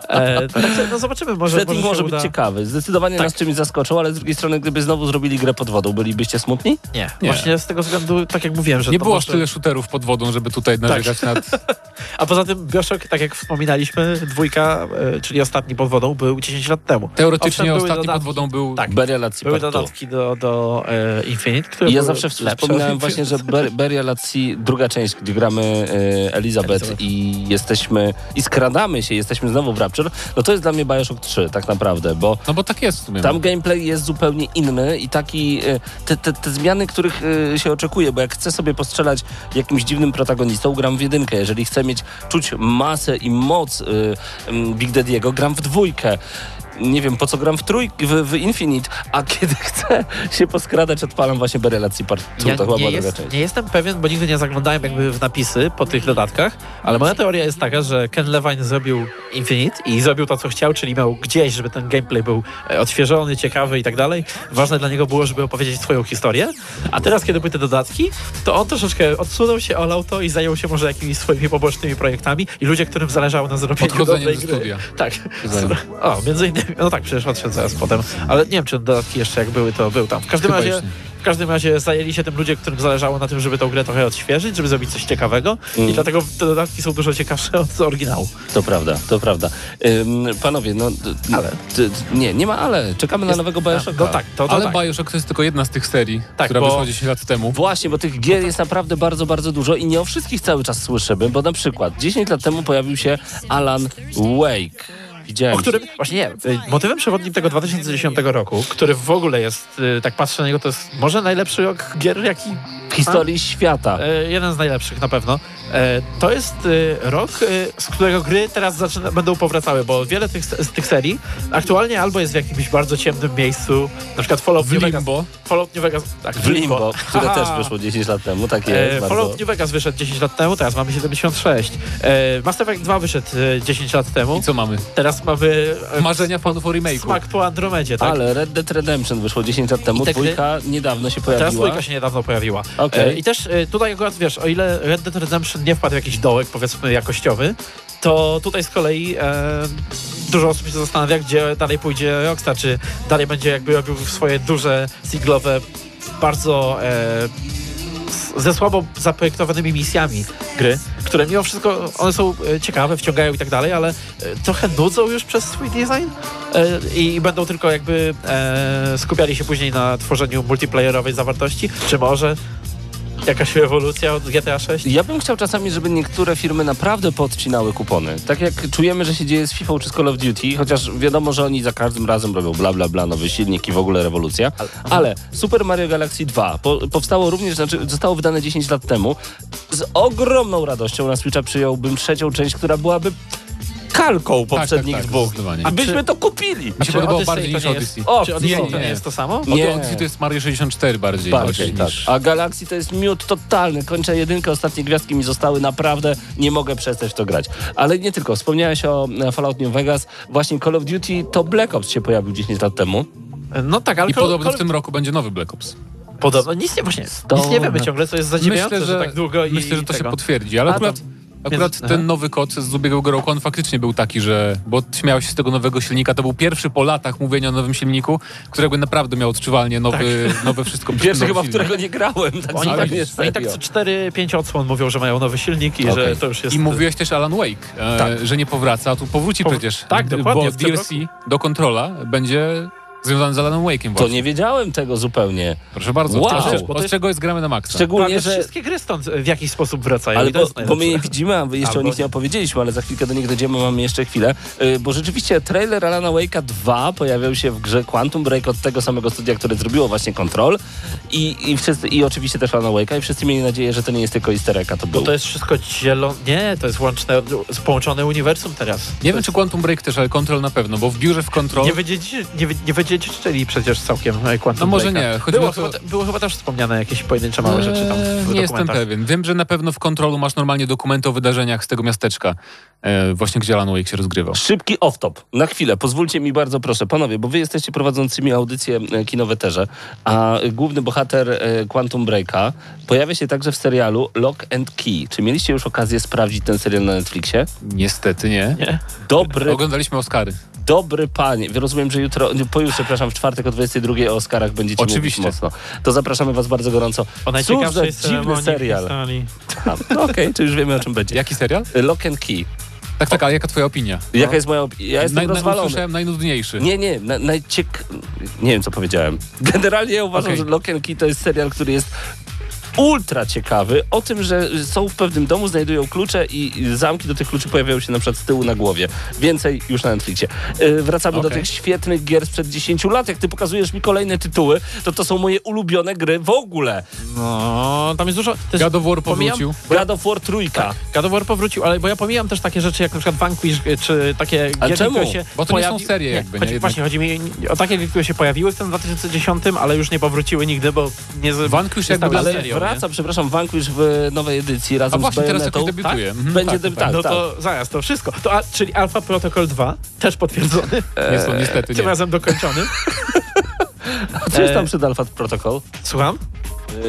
E, także no zobaczymy, może,
Setting
może,
może być
uda.
ciekawy. Zdecydowanie
Tak.
nas czymś zaskoczył, ale z drugiej strony, gdyby znowu zrobili grę pod wodą, bylibyście smutni?
Nie.
Nie.
właśnie z tego względu, tak jak mówiłem, że
Nie
to
było
może...
aż tyle shooterów pod wodą, żeby tutaj narzekać nad...
A poza tym Bioshock, tak jak wspominaliśmy, dwójka, e, czyli ostatni pod wodą, był 10 lat temu.
Teoretycznie
Owszem,
ostatni
dodatki.
pod wodą był...
Tak.
Burial at Sea
Były dodatki do, do e, Infinite, które
ja zawsze wspominałem właśnie, że Ber- Burial at Sea, druga część, gdzie gramy e, Elizabeth,
Elizabeth.
i jesteśmy, i skradamy się, jesteśmy znowu w Rapture, no to jest dla mnie Bioshock 3 tak naprawdę, bo
No bo tak jest w sumie.
tam gameplay jest zupełnie inny i taki, e, te, te, te zmiany, których e, się oczekuje, bo jak chcę sobie postrzelać jakimś dziwnym protagonistą, gram w jedynkę. Jeżeli chcę mieć, czuć masę i moc e, Big Daddy'ego, gram w dwójkę. Nie wiem, po co gram w trójkę, w, w Infinite, a kiedy chcę się poskradać, odpalam właśnie Berelacji Part 2,
Ja
to chyba
nie, jest,
część.
nie jestem pewien, bo nigdy nie zaglądałem jakby w napisy po tych dodatkach, ale moja teoria jest taka, że Ken Levine zrobił Infinite i zrobił to, co chciał, czyli miał gdzieś, żeby ten gameplay był e, odświeżony, ciekawy i tak dalej. Ważne dla niego było, żeby opowiedzieć swoją historię, a teraz, kiedy były te dodatki, to on troszeczkę odsunął się, olał to i zajął się może jakimiś swoimi pobocznymi projektami i ludzie, którym zależało na zrobieniu
Odchodzeniem
dobrej gry.
studia.
Tak.
Zajął.
O, między innymi, no tak, przecież odszedł zaraz potem, ale nie wiem, czy dodatki jeszcze jak były, to był tam. W każdym
Chyba
razie... W każdym razie zajęli się tym ludzie, którym zależało na tym, żeby tą grę trochę odświeżyć, żeby zrobić coś ciekawego
Mm.
i dlatego te dodatki są dużo ciekawsze od oryginału.
To prawda, to prawda. Ym, panowie, no...
Ale.
nie, nie ma ale. Czekamy na
Jest-
nowego Bioshocka.
No tak, to, to
Ale
tak.
Bioshock to jest tylko jedna z tych serii,
Tak,
która
bo-
wyszła 10 lat temu.
Właśnie, bo tych gier jest naprawdę bardzo, bardzo dużo i nie o wszystkich cały czas słyszymy, bo na przykład 10 lat temu pojawił się Alan Wake. Widziałem.
O którym, właśnie nie, y, motywem przewodnim tego 2010 roku, który w ogóle jest, y, tak patrzę na niego, to jest może najlepszy rok gier, jaki
historii świata.
E, jeden z najlepszych na pewno. E, to jest e, rok, e, z którego gry teraz zaczyna, będą powracały, bo wiele tych, z tych serii aktualnie albo jest w jakimś bardzo ciemnym miejscu, na przykład Fallout
W
New Vegas.
Limbo.
Fallout New Vegas, tak,
W Limbo, które
Haha.
też wyszło 10 lat temu, tak jest.
E,
bardzo.
Fallout New Vegas wyszedł 10 lat temu, teraz mamy 76. E, Mass Effect 2 wyszedł e, 10 lat temu,
I co mamy?
teraz mamy e,
Marzenia fanów o remake'u.
smak po Andromedzie, tak?
Ale Red Dead Redemption wyszło 10 lat temu,
I
dwójka niedawno się
Teraz
pojawiła.
dwójka się niedawno pojawiła. E, I też e, tutaj akurat wiesz, o ile Red Dead Redemption nie wpadł w jakiś dołek, powiedzmy, jakościowy, to tutaj z kolei e, dużo osób się zastanawia, gdzie dalej pójdzie Rockstar, czy dalej będzie jakby robił swoje duże, singlowe, bardzo e, ze słabo zaprojektowanymi misjami gry, które mimo wszystko one są e, ciekawe, wciągają i tak dalej, ale trochę nudzą już przez swój design i będą tylko jakby skupiali się później na tworzeniu multiplayerowej zawartości, czy może jakaś rewolucja od GTA 6?
Ja bym chciał czasami, żeby niektóre firmy naprawdę podcinały kupony. Tak jak czujemy, że się dzieje z FIFA czy z Call of Duty, chociaż wiadomo, że oni za każdym razem robią bla bla bla, nowy silnik i w ogóle rewolucja. Ale Super Mario Galaxy 2 po, powstało również, znaczy zostało wydane 10 lat temu. Z ogromną radością na Switcha przyjąłbym trzecią część, która byłaby kalką poprzednich
tak,
dwóch.
zdecydowanie.
A byśmy to kupili.
Mi się podobało bardziej
to
niż
nie
Odyssey.
O,
Czy Odyssey
nie,
to nie
nie.
jest to samo?
Nie.
Nie.
Odyssey to jest Mario 64 bardziej.
Bardziej,
niż,
tak.
niż...
A Galaxy to jest miód totalny. Kończę jedynkę, ostatnie gwiazdki mi zostały. Naprawdę nie mogę przestać w to grać. Ale nie tylko. Wspomniałeś o e, Fallout New Vegas. Właśnie Call of Duty to Black Ops się pojawił 10 lat temu.
No tak, ale
I podobno
Call-
w tym roku będzie nowy Black Ops.
Podobno nic nie, właśnie, nic nie wiemy ciągle, co jest zadziwiające,
Myślę,
że,
że,
tak długo i
myślę, że to
tego.
się potwierdzi, ale
A,
akurat,
to-
akurat ten
aha.
nowy kod z ubiegłego roku, on faktycznie był taki, że, bo śmiał się z tego nowego silnika, to był pierwszy po latach mówienia o nowym silniku, którego naprawdę miał odczuwalnie nowy, nowe wszystko.
Pierwszy chyba, w
silnik.
którego nie grałem. Tak
Oni, tak, oni tak co 4-5 odsłon mówią, że mają nowy silnik i
Okej.
że to już jest...
I mówiłeś też Alan Wake, e,
Tak.
że nie powraca, a tu powróci
Pow-
przecież.
tak, dokładnie,
Bo DLC do Controla będzie związany z Alanem Wake'iem
To
właśnie.
nie wiedziałem tego zupełnie.
Proszę bardzo,
Wow.
od, czego-
Bo to
od
jest-
czego jest gramy na maksa.
Szczególnie,
Prawie
że...
wszystkie gry stąd w jakiś sposób wracają
Ale
to
bo,
jest
bo my je widzimy, a wy jeszcze
Albo
o nich nie opowiedzieliśmy, ale za chwilkę do nich dojdziemy, mamy jeszcze chwilę. Yy, bo rzeczywiście trailer Alana Wake'a 2 pojawiał się w grze Quantum Break od tego samego studia, które zrobiło właśnie Control i, i, wszyscy, i oczywiście też Alana Wake'a i wszyscy mieli nadzieję, że to nie jest tylko easter egg, a to był.
Bo to jest wszystko zielone. Nie, to jest łączne, połączone uniwersum teraz.
Nie wiem, czy Quantum Break też, ale Control na pewno, bo w biurze w Control...
Nie wiedzieliście, nie, nie, odziedziczyli przecież całkiem e, Quantum
No może
Breaka.
nie,
Było,
to-
chyba, było chyba też wspomniane jakieś pojedyncze małe rzeczy tam w
Nie jestem pewien. Wiem, że na pewno w kontrolu masz normalnie dokumenty o wydarzeniach z tego miasteczka, e, właśnie gdzie Alan Wake się rozgrywał.
Szybki off-top. Na chwilę, pozwólcie mi bardzo proszę. Panowie, bo wy jesteście prowadzącymi audycję e, kinowe Terze, a e, główny bohater e, Quantum Breaka pojawia się także w serialu Lock and Key. Czy mieliście już okazję sprawdzić ten serial na Netflixie?
Niestety nie.
Nie?
Dobry,
Oglądaliśmy Oscary.
Dobry panie. Rozumiem, że jutro, pojutrze, przepraszam, w czwartek o 22 o Oscarach będziecie
Oczywiście.
mówić mocno. To zapraszamy was bardzo gorąco.
O
Cóż za dziwny serial. No okej, to już wiemy o czym będzie.
Jaki serial?
Lock and Key.
Tak, tak, ale jaka twoja opinia?
Jaka jest moja opinia? Ja jestem
Naj,
rozwalony.
usłyszałem najnudniejszy.
Nie, nie, na, najciek... Nie wiem, co powiedziałem. Generalnie ja uważam,
Okej.
że Lock and Key to jest serial, który jest ultra ciekawy o tym, że są w pewnym domu, znajdują klucze i zamki do tych kluczy pojawiają się na przykład z tyłu na głowie. Więcej już na Netflixie. Yy, wracamy do
Okej.
tych świetnych gier sprzed 10 lat. Jak ty pokazujesz mi kolejne tytuły, to to są moje ulubione gry w ogóle.
No, tam jest dużo... Też
God of War
pomijam-
powrócił.
God of War trójka.
God of War powrócił, ale bo ja pomijam też takie rzeczy jak na przykład Vanquish, y, czy takie
Ale
gierki,
czemu?
które się
Bo to nie są
pojawi-
serie jakby, nie?
Chodzi,
Jednak.
właśnie, chodzi mi o takie gry, które się pojawiły w tym 2010, ale już nie powróciły nigdy, bo nie... z-
Vanquish
nie
jakby
serią,
wraca, przepraszam, Vanquish w nowej edycji
A
razem
właśnie
z
teraz
Bayonetą.
jakoś debiutuje. Mhm,
Będzie
tak,
debi-
tak,
tak,
No
tak.
to zaraz, to wszystko. To, a, czyli Alpha Protocol 2, też potwierdzony,
tak. Nie, są, niestety
tym
nie.
razem dokończony.
A co jest tam
E,
przed Alpha Protocol?
Słucham?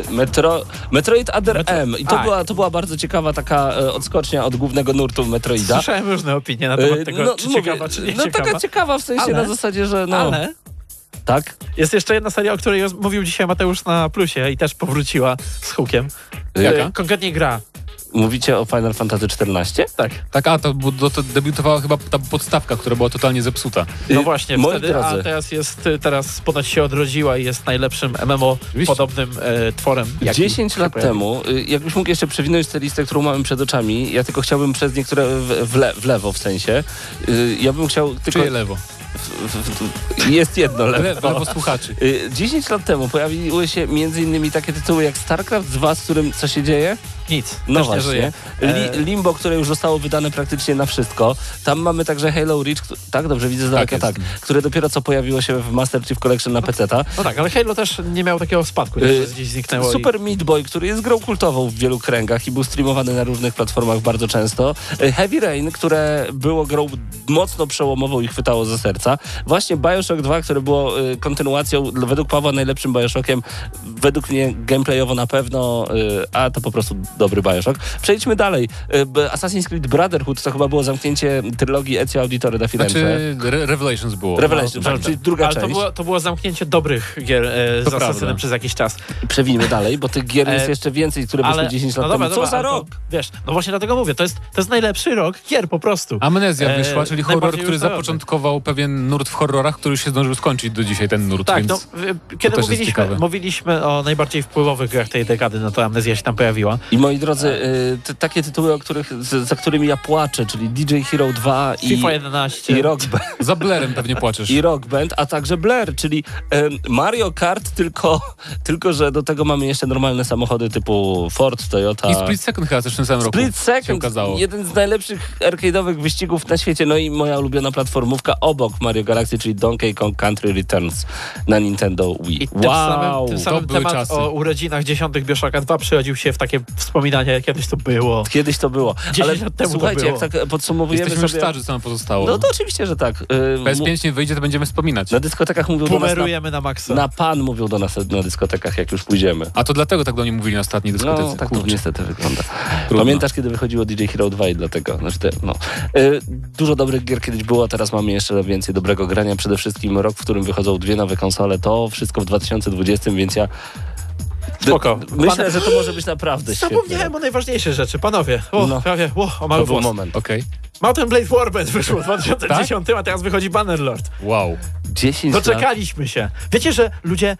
Y, Metro, Metroid Other
Metro-
M. I to
A.
była, to była bardzo ciekawa taka e, odskocznia od głównego nurtu Metroida.
Słyszałem różne opinie na temat
Y,
tego, czy
mówię,
ciekawa, czy nie
no
ciekawa.
taka ciekawa w sensie
Ale-
na zasadzie, że no...
Ale
Tak?
jest jeszcze jedna seria, o której mówił dzisiaj Mateusz na Plusie i też powróciła z hukiem.
Jaka?
E, Konkretnie gra.
Mówicie o Final Fantasy XIV?
Tak.
Tak, a to, bo to, to debiutowała chyba ta podstawka, która była totalnie zepsuta.
No
Y,
właśnie,
moi
wtedy,
drodzy.
a teraz jest, y, teraz ponoć się odrodziła i jest najlepszym MMO
Oczywiście.
podobnym e, tworem. jaki
10
się
lat temu, y, jakbyś mógł jeszcze przewinąć tę listę, którą mamy przed oczami, ja tylko chciałbym przez niektóre w, w, le, w lewo w sensie. Ja bym chciał tylko...
Czyje lewo?
Jest jedno
Le,
lewo.
lewo słuchaczy.
Y, 10 lat temu pojawiły się między innymi takie tytuły jak StarCraft 2, z którym co się dzieje?
Nic,
No właśnie.
żyje.
Li,
E,
Limbo, które już zostało wydane praktycznie na wszystko. Tam mamy także Halo Reach, tak dobrze widzę z daleka,
jest.
tak, które dopiero co pojawiło się w Master Chief Collection na PC-ta.
No tak, ale Halo też nie miał takiego spadku,
Y,
że gdzieś zniknęło.
Super Meat Boy, który jest grą kultową w wielu kręgach i był streamowany na różnych platformach bardzo często. Y, Heavy Rain, które było grą mocno przełomową i chwytało ze serca. Właśnie Bioshock 2, które było kontynuacją, według Pawła najlepszym Bioshockiem, według mnie gameplayowo na pewno, a to po prostu dobry Bioshock. Przejdźmy dalej. B- Assassin's Creed Brotherhood to chyba było zamknięcie trylogii Ezio Auditore da Firenze.
Znaczy, Re Revelations było.
Revelation, tak, czyli druga
ale to
część.
było, to było zamknięcie dobrych gier e, z
To prawda.
Asasynem przez jakiś czas.
Przewijmy dalej, bo tych gier jest
E,
jeszcze więcej, które wyszły 10 lat
no dobra,
temu. Co
dobra,
za
ale to,
rok?
Wiesz, no właśnie dlatego mówię, to jest, to jest najlepszy rok gier po prostu.
Amnezja
E,
wyszła, czyli horror, który zapoczątkował pewien nurt w horrorach, który już się zdążył skończyć do dzisiaj, ten nurt,
Tak,
więc...
no, kiedy mówiliśmy,
ciekawe.
mówiliśmy o najbardziej wpływowych grach tej dekady, no to Amnezja się tam pojawiła.
I moi drodzy, y, te, takie tytuły, o których, z, za którymi ja płaczę, czyli DJ Hero 2 i,
FIFA 11.
i, rock, Band,
Za Blerem pewnie płaczesz.
i Rock Band, a także Blair, czyli Mario Kart, tylko, tylko że do tego mamy jeszcze normalne samochody typu Ford, Toyota.
I Split Second chyba też w tym samym roku
Split Second, jeden z najlepszych arcade'owych wyścigów na świecie, no i moja ulubiona platformówka obok Mario Galaxy, czyli Donkey Kong Country Returns na Nintendo Wii.
I tym
wow!
samym, tym samym
były
temat
czasy.
o urodzinach dziesiątych Bioshocka 2 przychodził się w takie wspominania, jak kiedyś to było.
Kiedyś to było.
10
Ale
lat temu to
słuchajcie,
było.
jak tak podsumowujemy
Jesteśmy już
sobie...
starzy, co nam pozostało.
No to oczywiście, że tak. Mu-
PS5 nie wyjdzie, to będziemy wspominać.
Na dyskotekach mówią do nas na,
na maksa.
na pan mówią do nas na dyskotekach, jak już pójdziemy.
A to dlatego tak do mnie mówili na ostatniej dyskotece.
No, tak to niestety wygląda.
Trudno.
Pamiętasz, kiedy wychodziło DJ Hero 2 i dlatego, znaczy te, no. Y, dużo dobrych gier kiedyś było, teraz mamy jeszcze więcej dobrego grania. Przede wszystkim rok, w którym wychodzą dwie nowe konsole, to wszystko w 2020, więc ja
Spoko.
myślę, że to może być naprawdę.
Zapomniałem o najważniejszej rzeczy, panowie. O,
No.
prawie, o, o
To
mały
był
włos.
moment.
Okej.
Mountain Blade Warband wyszło w 2010, a teraz wychodzi Bannerlord.
Wow.
10 lat.
Doczekaliśmy się. Wiecie, że ludzie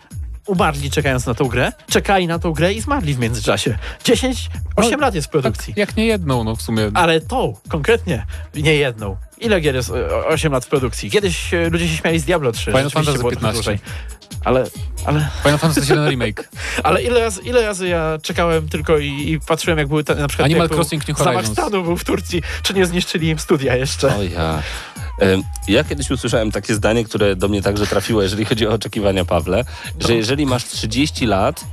umarli czekając na tą grę? Czekali na tą grę i zmarli w międzyczasie. 10, 8 lat jest w produkcji.
Tak, jak nie jedną, no w sumie.
Ale tą, konkretnie, nie jedną. Ile gier jest e, 8 lat w produkcji? Kiedyś e, ludzie się śmiali z Diablo 3.
Final Fantasy
było trochę
15.
dłużej. Ale, ale,
Final Fantasy VII Remake.
ale ile, razy, ile razy ja czekałem tylko i, i patrzyłem, jak były te, na przykład
Animal
jak był
Crossing New
zamach
Horizons.
stanu był w Turcji, czy nie zniszczyli im studia jeszcze.
O ja. Ja kiedyś usłyszałem takie zdanie, które do mnie także trafiło, jeżeli chodzi o oczekiwania, Pawle, że jeżeli masz 30 lat,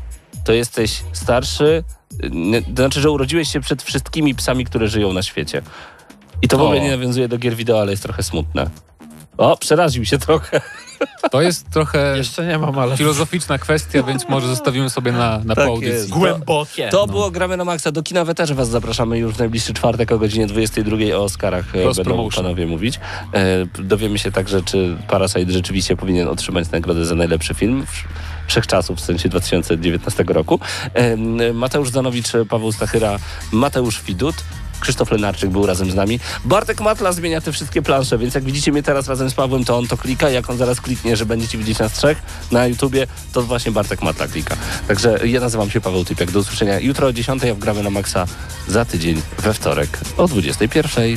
to jesteś starszy, to znaczy, że urodziłeś się przed wszystkimi psami, które żyją na świecie. I to w ogóle nie nawiązuje do gier wideo, ale jest trochę smutne. O, przeraził się trochę.
To jest trochę
Jeszcze nie mam, ale...
filozoficzna kwestia, więc może zostawimy sobie na, na
Tak
po audycji.
jest.
Głębokie.
To było Gramy na Maxa. Do kina też was zapraszamy już w najbliższy czwartek o godzinie 22 o Oscarach e,
Cross
będą
promotion.
panowie mówić. E, dowiemy się także, czy Parasite rzeczywiście powinien otrzymać nagrodę za najlepszy film wsz- wszechczasów, w sensie 2019 roku. E, Mateusz Zanowicz, Paweł Stachyra, Mateusz Widut. Krzysztof Lenarczyk był razem z nami. Bartek Matla zmienia te wszystkie plansze, więc jak widzicie mnie teraz razem z Pawłem, to on to klika. Jak on zaraz kliknie, że będziecie widzieć nas trzech na YouTubie, to właśnie Bartek Matla klika. Także ja nazywam się Paweł Typiak. Do usłyszenia jutro o 10, a wgramy na Maxa za tydzień we wtorek o 21.